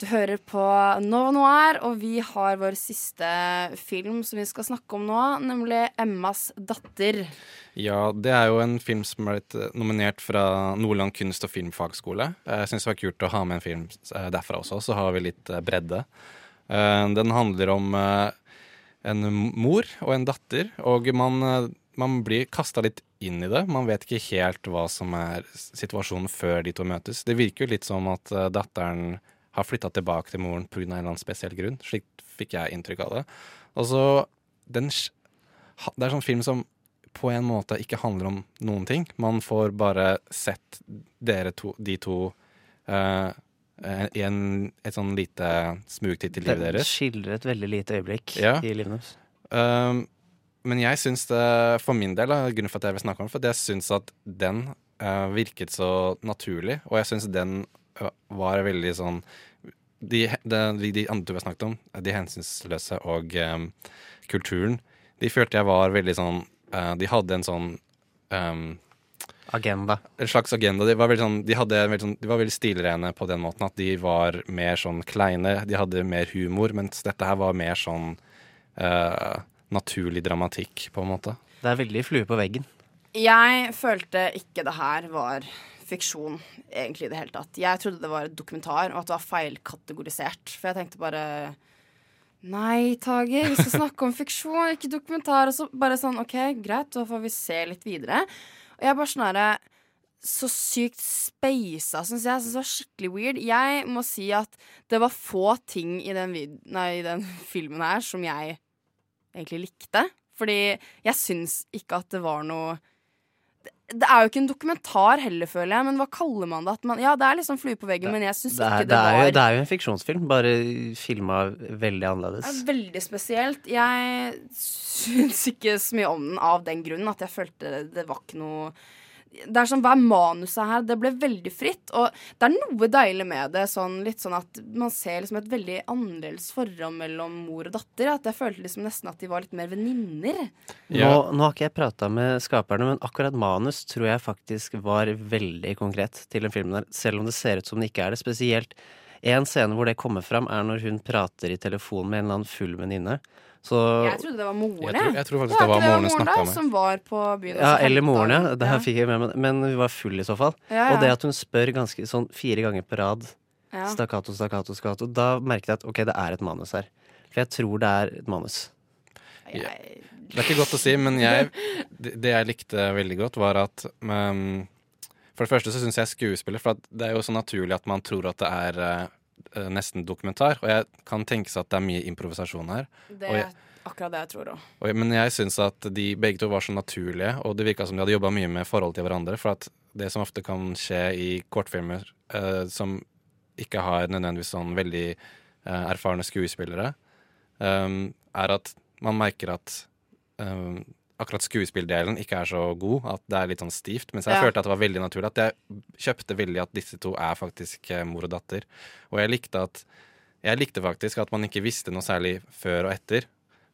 Du hører på Nova Noir, og vi har vår siste film som vi skal snakke om nå, nemlig Emmas datter. Ja, det er jo en film som er blitt eh, nominert fra Nordland kunst- og filmfagskole. Jeg syns det var kult å ha med en film eh, derfra også, så har vi litt eh, bredde. Eh, Den handler om eh, en mor og en datter, og man, eh, man blir kasta litt inn i det. Man vet ikke helt hva som er situasjonen før de to møtes. Det virker jo litt som at eh, datteren har flytta tilbake til moren pga. en eller annen spesiell grunn. Slik fikk jeg inntrykk av det. Og så den, Det er sånn film som på en måte ikke handler om noen ting. Man får bare sett dere to, de to uh, i en, et sånn lite smugtitt i livet Det deres. skildrer et veldig lite øyeblikk Ja. i livet deres. Um, men jeg syns det, for min del, grunnen for at jeg vil snakke om det, for jeg syns at den uh, virket så naturlig, og jeg syns den var veldig sånn de, de, de, andre to vi har snakket om, de hensynsløse og um, kulturen, de følte jeg var veldig sånn uh, De hadde en sånn um, Agenda. En slags agenda. De var veldig, sånn, de veldig, sånn, de var veldig stilrene på den måten at de var mer sånn kleine. De hadde mer humor, mens dette her var mer sånn uh, naturlig dramatikk, på en måte. Det er veldig flue på veggen. Jeg følte ikke det her var fiksjon, egentlig, i det hele tatt. Jeg trodde det var et dokumentar, og at det var feilkategorisert. For jeg tenkte bare Nei, Tage, vi skal snakke om fiksjon, ikke dokumentar. Og så bare sånn, OK, greit, da får vi se litt videre. Og jeg bare sånn herre Så sykt speisa, syns jeg. Synes det var skikkelig weird. Jeg må si at det var få ting i den, nei, i den filmen her som jeg egentlig likte. Fordi jeg syns ikke at det var noe det, det er jo ikke en dokumentar heller, føler jeg. Men hva kaller man det? At man, ja, det er liksom flue på veggen, men jeg syns ikke det, det var jo, det er jo en fiksjonsfilm, bare filma veldig det annerledes. er veldig spesielt. Jeg syns ikke så mye om den av den grunnen at jeg følte det var ikke noe Det er sånn, Hva er manuset her? Det ble veldig fritt. Og det er noe deilig med det. Sånn, litt sånn at Man ser liksom et veldig annerledes forhold mellom mor og datter. At jeg følte liksom nesten at de var litt mer venninner. Nå, nå har ikke jeg prata med skaperne, men akkurat manus tror jeg faktisk var veldig konkret til den filmen der, selv om det ser ut som det ikke er det. Spesielt en scene hvor det kommer fram, er når hun prater i telefon med en eller annen full venninne. Så Jeg trodde det var moren. Jeg tror- jeg tror faktisk Var det var moren moren da, med. Som var på byen Ja, eller moren, ja. Det her fikk jeg med meg, men hun var full i så fall. Ja, ja. Og det at hun spør ganske sånn fire ganger på rad, Ja. stakkato, stakkato, stakkato, da merket jeg at ok, det er et manus her. For jeg tror det er et manus. Det er ikke godt å si, men jeg, det, det jeg likte veldig godt, var at um, For det første så syns jeg skuespiller For at det er jo så naturlig at man tror at det er eh, nesten dokumentar. Og jeg kan tenke seg at det er mye improvisasjon her. Det er akkurat det jeg tror òg. men jeg syns at de begge to var så naturlige, og det virka som de hadde jobba mye med forhold til hverandre. For at det som ofte kan skje i kortfilmer eh, som ikke har nødvendigvis sånn veldig eh, erfarne skuespillere, um, er at man merker at um, akkurat skuespilldelen ikke er så god, at det er litt sånn stivt. Mens jeg Ja. følte at det var veldig naturlig. At jeg kjøpte veldig at disse to er faktisk eh, mor og datter. Og jeg likte at jeg likte faktisk at man ikke visste noe særlig før og etter.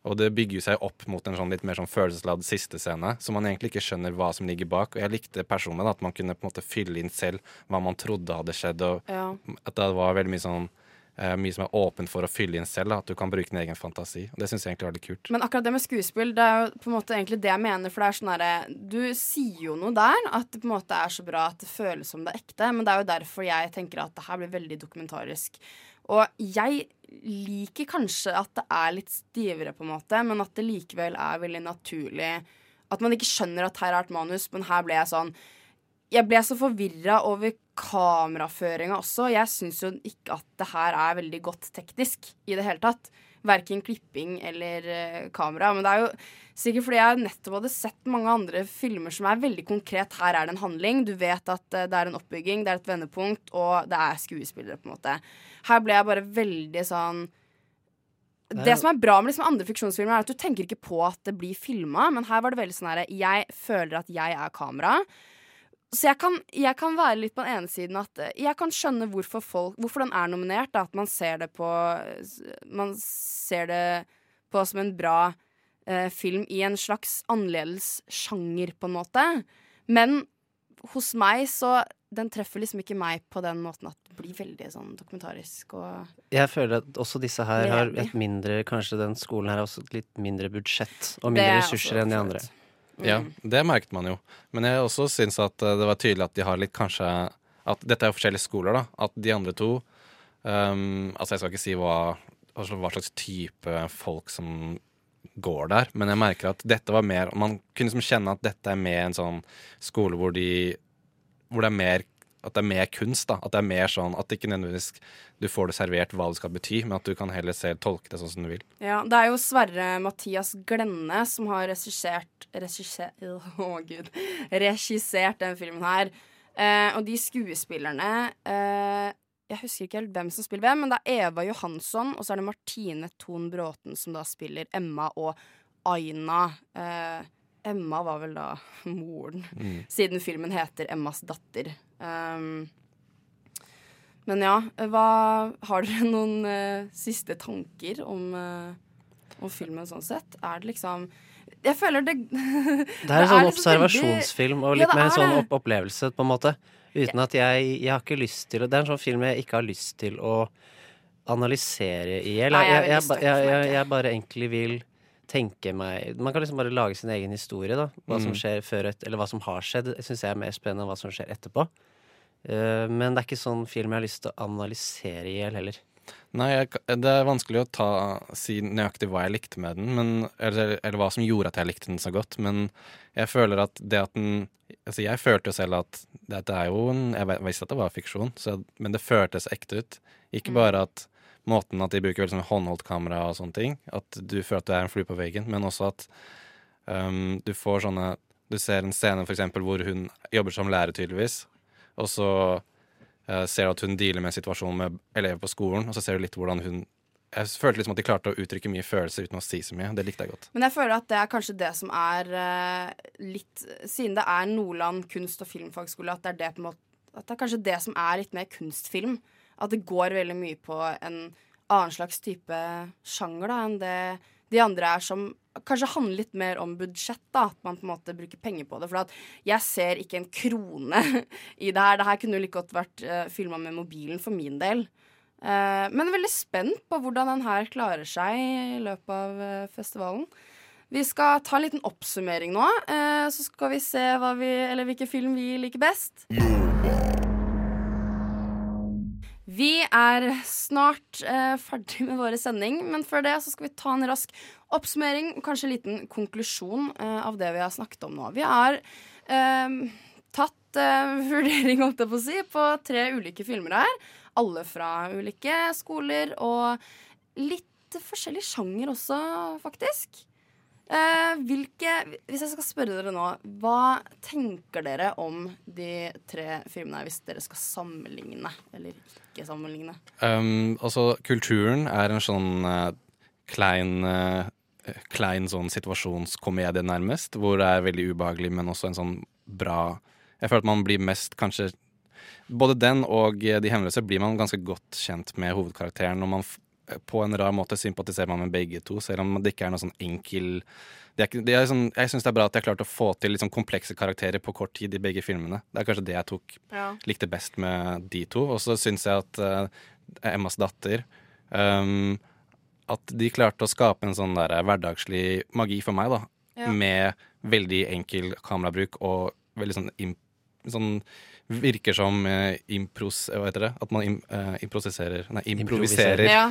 Og det bygger seg opp mot en sånn litt mer sånn følelsesladd siste scene, så man egentlig ikke skjønner hva som ligger bak. Og jeg likte personlig at man kunne på en måte fylle inn selv hva man trodde hadde skjedd, og Ja. at det var veldig mye sånn mye som er åpent for å fylle inn selv. Da, at du kan bruke din egen fantasi. Og det syns jeg egentlig var litt kult. Men akkurat det med skuespill, det er jo på en måte egentlig det jeg mener. For det er sånn herre Du sier jo noe der, at det på en måte er så bra at det føles som det er ekte. Men det er jo derfor jeg tenker at det her blir veldig dokumentarisk. Og jeg liker kanskje at det er litt stivere, på en måte, men at det likevel er veldig naturlig. At man ikke skjønner at her er et manus, men her ble jeg sånn Jeg ble så forvirra over kameraføringa også. Jeg syns jo ikke at det her er veldig godt teknisk i det hele tatt. Verken klipping eller uh, kamera. Men det er jo sikkert fordi jeg nettopp hadde sett mange andre filmer som er veldig konkret. Her er det en handling. Du vet at uh, det er en oppbygging, det er et vendepunkt, og det er skuespillere, på en måte. Her ble jeg bare veldig sånn Det som er bra med liksom andre fiksjonsfilmer, er at du tenker ikke på at det blir filma, men her var det veldig sånn herre Jeg føler at jeg er kamera. Så jeg kan, jeg kan være litt på den ene siden at eh, jeg kan skjønne hvorfor, folk, hvorfor den er nominert. Da, at man ser det på Man ser det på som en bra eh, film i en slags annerledes sjanger, på en måte. Men hos meg så Den treffer liksom ikke meg på den måten at det blir veldig sånn dokumentarisk og Jeg føler at også disse her har et mindre Kanskje den skolen her har også litt mindre budsjett og mindre er ressurser enn de andre. Ja, det merket man jo. Men jeg også syns at eh, det var tydelig at de har litt kanskje At dette er jo forskjellige skoler, da. At de andre to um, Altså, jeg skal ikke si hva, altså, hva slags type folk som går der, men jeg merker at dette var mer Man kunne liksom kjenne at dette er med en sånn skole hvor de Hvor det er mer at det er mer kunst. da At det er mer sånn At ikke nødvendigvis du får det servert hva det skal bety, men at du kan heller selv tolke det sånn som du vil. Ja, det er jo Sverre Mathias Glenne som har regissert Regissert oh, den filmen her. Eh, og de skuespillerne eh, Jeg husker ikke helt hvem som spiller hvem, men det er Eva Johansson, og så er det Martine Thon Bråten som da spiller Emma og Aina. Eh, Emma var vel da moren, Mm. siden filmen heter Emmas datter. Um, men ja, hva Har dere noen uh, siste tanker om, uh, om filmen sånn sett? Er det liksom Jeg føler det Det er en sånn liksom observasjonsfilm og litt ja, mer er sånn opp opplevelse, på en måte. Uten at jeg Jeg har ikke lyst til Det er en sånn film jeg ikke har lyst til å analysere i hjel. Jeg, jeg, jeg bare egentlig vil tenke meg Man kan liksom bare lage sin egen historie, da. Hva som Mm. skjer før et, Eller hva som har skjedd. Syns jeg er mer spennende enn hva som skjer etterpå. Uh, men det er ikke sånn film jeg har lyst til å analysere i hjel heller. Nei, jeg, det er vanskelig å ta, si nøyaktig hva jeg likte med den, men, eller, eller hva som gjorde at jeg likte den så godt. Men jeg føler at det at den Altså, jeg følte jo selv at dette er jo en Jeg visste at det var fiksjon, så, men det føltes ekte ut. Ikke bare at måten at de bruker veldig sånn håndholdt kamera og sånne ting, at du føler at du er en flue på veggen, men også at um, du får sånne Du ser en scene for eksempel hvor hun jobber som lærer, tydeligvis, og så uh, ser du at hun dealer med situasjonen med elever på skolen, og så ser du litt hvordan hun Jeg følte liksom at de klarte å uttrykke mye følelser uten å si så mye. Det likte jeg godt. Men jeg føler at det er kanskje det som er uh, litt Siden det er Nordland kunst- og filmfagskole, at det er det på en måte At det er kanskje det som er litt mer kunstfilm. At det går veldig mye på en annen slags type sjanger enn det de andre er som kanskje handler litt mer om budsjett. da, At man på en måte bruker penger på det. For jeg ser ikke en krone i det her. Det her kunne jo like godt vært uh, filma med mobilen for min del. Uh, men veldig spent på hvordan den her klarer seg i løpet av uh, festivalen. Vi skal ta en liten oppsummering nå, uh, så skal vi se vi, hvilken film vi liker best. Vi er snart eh, ferdig med vår sending, men før det så skal vi ta en rask oppsummering og kanskje en liten konklusjon eh, av det vi har snakket om nå. Vi har eh, tatt eh, vurdering, holdt jeg på å si, på tre ulike filmer her. Alle fra ulike skoler, og litt forskjellig sjanger også, faktisk. Eh, hvilke, hvis jeg skal spørre dere nå, hva tenker dere om de tre filmene hvis dere skal sammenligne, eller ikke sammenligne? Um, altså, kulturen er en sånn uh, klein uh, Klein sånn situasjonskomedie, nærmest, hvor det er veldig ubehagelig, men også en sånn bra Jeg føler at man blir mest kanskje Både den og eh, De hemmeløse blir man ganske godt kjent med hovedkarakteren, og man på en rar måte sympatiserer man med begge to, selv om det ikke er noe sånn enkel det er ikke, det sånn, Jeg syns det er bra at de har klart å få til sånn komplekse karakterer på kort tid i begge filmene. Det er kanskje det jeg tok Ja. likte best med de to. Og så syns jeg at uh, Emmas datter um, At de klarte å skape en sånn der hverdagslig magi for meg, da. Ja. Med veldig enkel kamerabruk og veldig sånn, sånn Virker som eh, impros... Hva heter det? At man im, eh, improviserer Nei, improviserer. Ja.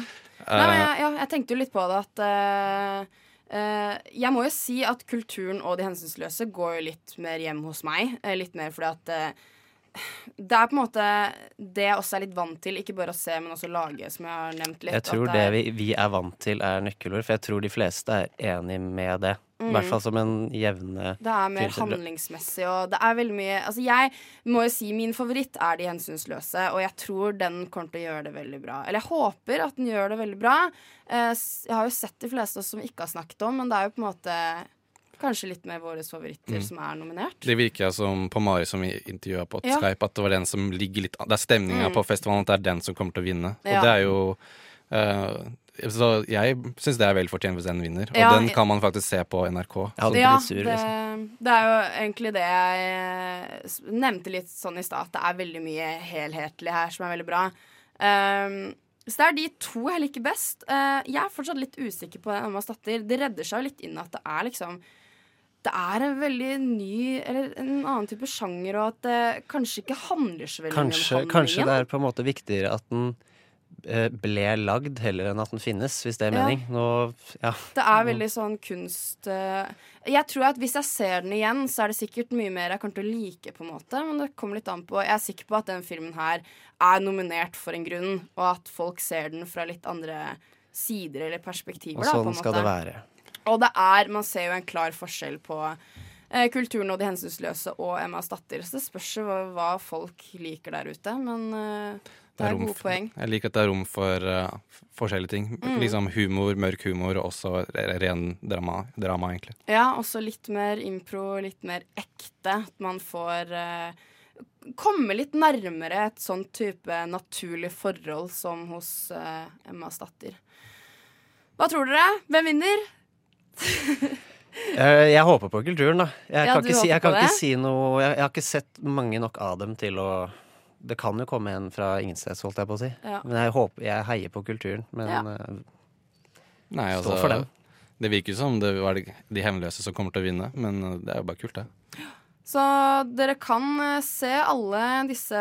Nei, men Eh, jeg, ja, jeg tenkte jo litt på det at eh, eh, Jeg må jo si at kulturen og de hensynsløse går jo litt mer hjem hos meg. eh, litt mer fordi at eh, det er på en måte det jeg også er litt vant til. Ikke bare å se, men også lage, som jeg har nevnt litt. Jeg tror at det vi, vi er vant til, er nøkkelord, for jeg tror de fleste er enig med det. I hvert fall som en jevne Det er mer filter. handlingsmessig, og det er veldig mye Altså, jeg må jo si min favoritt er De hensynsløse, og jeg tror den kommer til å gjøre det veldig bra. Eller jeg håper at den gjør det veldig bra. Eh, Jeg har jo sett de fleste som ikke har snakket om, men det er jo på en måte kanskje litt mer våre favoritter Mm. som er nominert. Det virker som på Mari som vi intervjua på Ja. Skype, at det var den som ligger litt Det er stemninga Mm. på festivalen, at det er den som kommer til å vinne. Ja. Og det er jo eh, Så jeg syns det er vel fortjent hvis den vinner. Og Ja, den kan man faktisk se på NRK. Ja, Så- Ja, sur, det, liksom. det er jo egentlig det jeg eh, nevnte litt sånn i stad, at det er veldig mye helhetlig her som er veldig bra. Um, så det er de to jeg liker best. Uh, jeg er fortsatt litt usikker på Emmas datter. Det redder seg jo litt inn at det er liksom Det er en veldig ny Eller en annen type sjanger, og at det kanskje ikke handler så veldig Kanskje, mye om handlingen. kanskje det er på en måte viktigere at den ble lagd, heller enn at den finnes, hvis det er Ja. mening. Nå, ja. Det er veldig sånn kunst eh, Jeg tror at hvis jeg ser den igjen, så er det sikkert mye mer jeg kommer til å like, på en måte. Men det kommer litt an på Jeg er sikker på at den filmen her er nominert for en grunn, og at folk ser den fra litt andre sider eller perspektiver. Og da, på sånn en skal det være. Og det er Man ser jo en klar forskjell på eh, kulturen og De hensynsløse og Emmas datter. Så det spørs jo hva folk liker der ute. Men det er, rom gode poeng. Jeg liker at det er rom for uh, forskjellige ting. Mm. Liksom humor, mørk humor, og også ren drama, drama, egentlig. Ja, også litt mer impro, litt mer ekte. At man får uh, komme litt nærmere et sånn type naturlig forhold som hos uh, Emmas datter. Hva tror dere? Hvem vinner? jeg, jeg håper på kulturen, da. Jeg Ja, kan, ikke si, jeg kan ikke si noe jeg, jeg har ikke sett mange nok av dem til å Det kan jo komme en fra ingensteds, holdt jeg på å si. Ja. Men jeg håper Jeg heier på kulturen. Men Ja. uh, Nei, Stå altså, for dem. Det virker jo som det var de hemmeløse som kommer til å vinne, men uh, det er jo bare kult, det. Så dere kan eh, se alle disse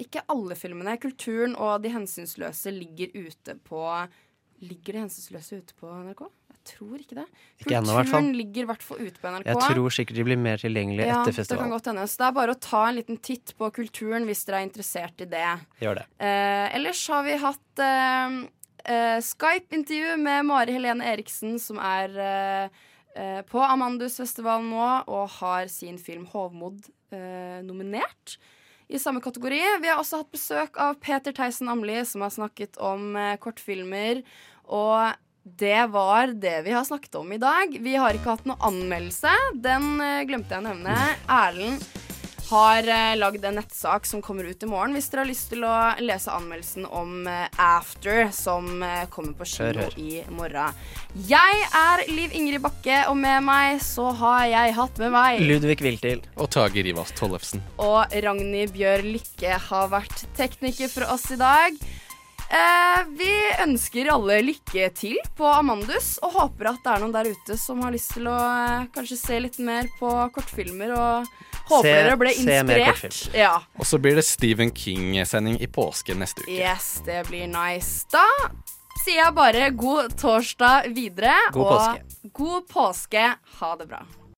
Ikke alle filmene. Kulturen og De hensynsløse ligger ute på Ligger De hensynsløse ute på NRK? Tror ikke det. Ikke ennå. Kulturen ligger i hvert fall ute på NRK. jeg tror sikkert de blir mer tilgjengelige ja, etter Det kan festivalen. godt hende. Så det er bare å ta en liten titt på kulturen hvis dere er interessert i det. Gjør det. Eh, ellers har vi hatt eh, eh, Skype-intervju med Mari Helene Eriksen, som er eh, eh, på Amandusfestivalen nå og har sin film 'Hovmod' eh, nominert i samme kategori. Vi har også hatt besøk av Peter Theisen Amli, som har snakket om kortfilmer. Og det var det vi har snakket om i dag. Vi har ikke hatt noe anmeldelse. Den eh, glemte jeg å nevne. Erlend har uh, lagd en nettsak som kommer ut i morgen. Hvis dere har lyst til å lese anmeldelsen om eh, After, som eh, kommer på kino i morgen. Jeg er Liv Ingrid Bakke, og med meg så har jeg hatt med meg Ludvig Wiltil. Og Tage Rivas Tollefsen. og Ragnhild Bjør Lykke har vært tekniker for oss i dag. Eh, vi ønsker alle lykke til på Amandus, og håper at det er noen der ute som har lyst til å eh, kanskje se litt mer på kortfilmer, og håper Se- dere ble inspirert. Ja. Og så blir det Stephen King-sending i påske neste uke. Yes, det blir nice. Da sier jeg bare god torsdag videre. God og påske. god påske. Ha det bra.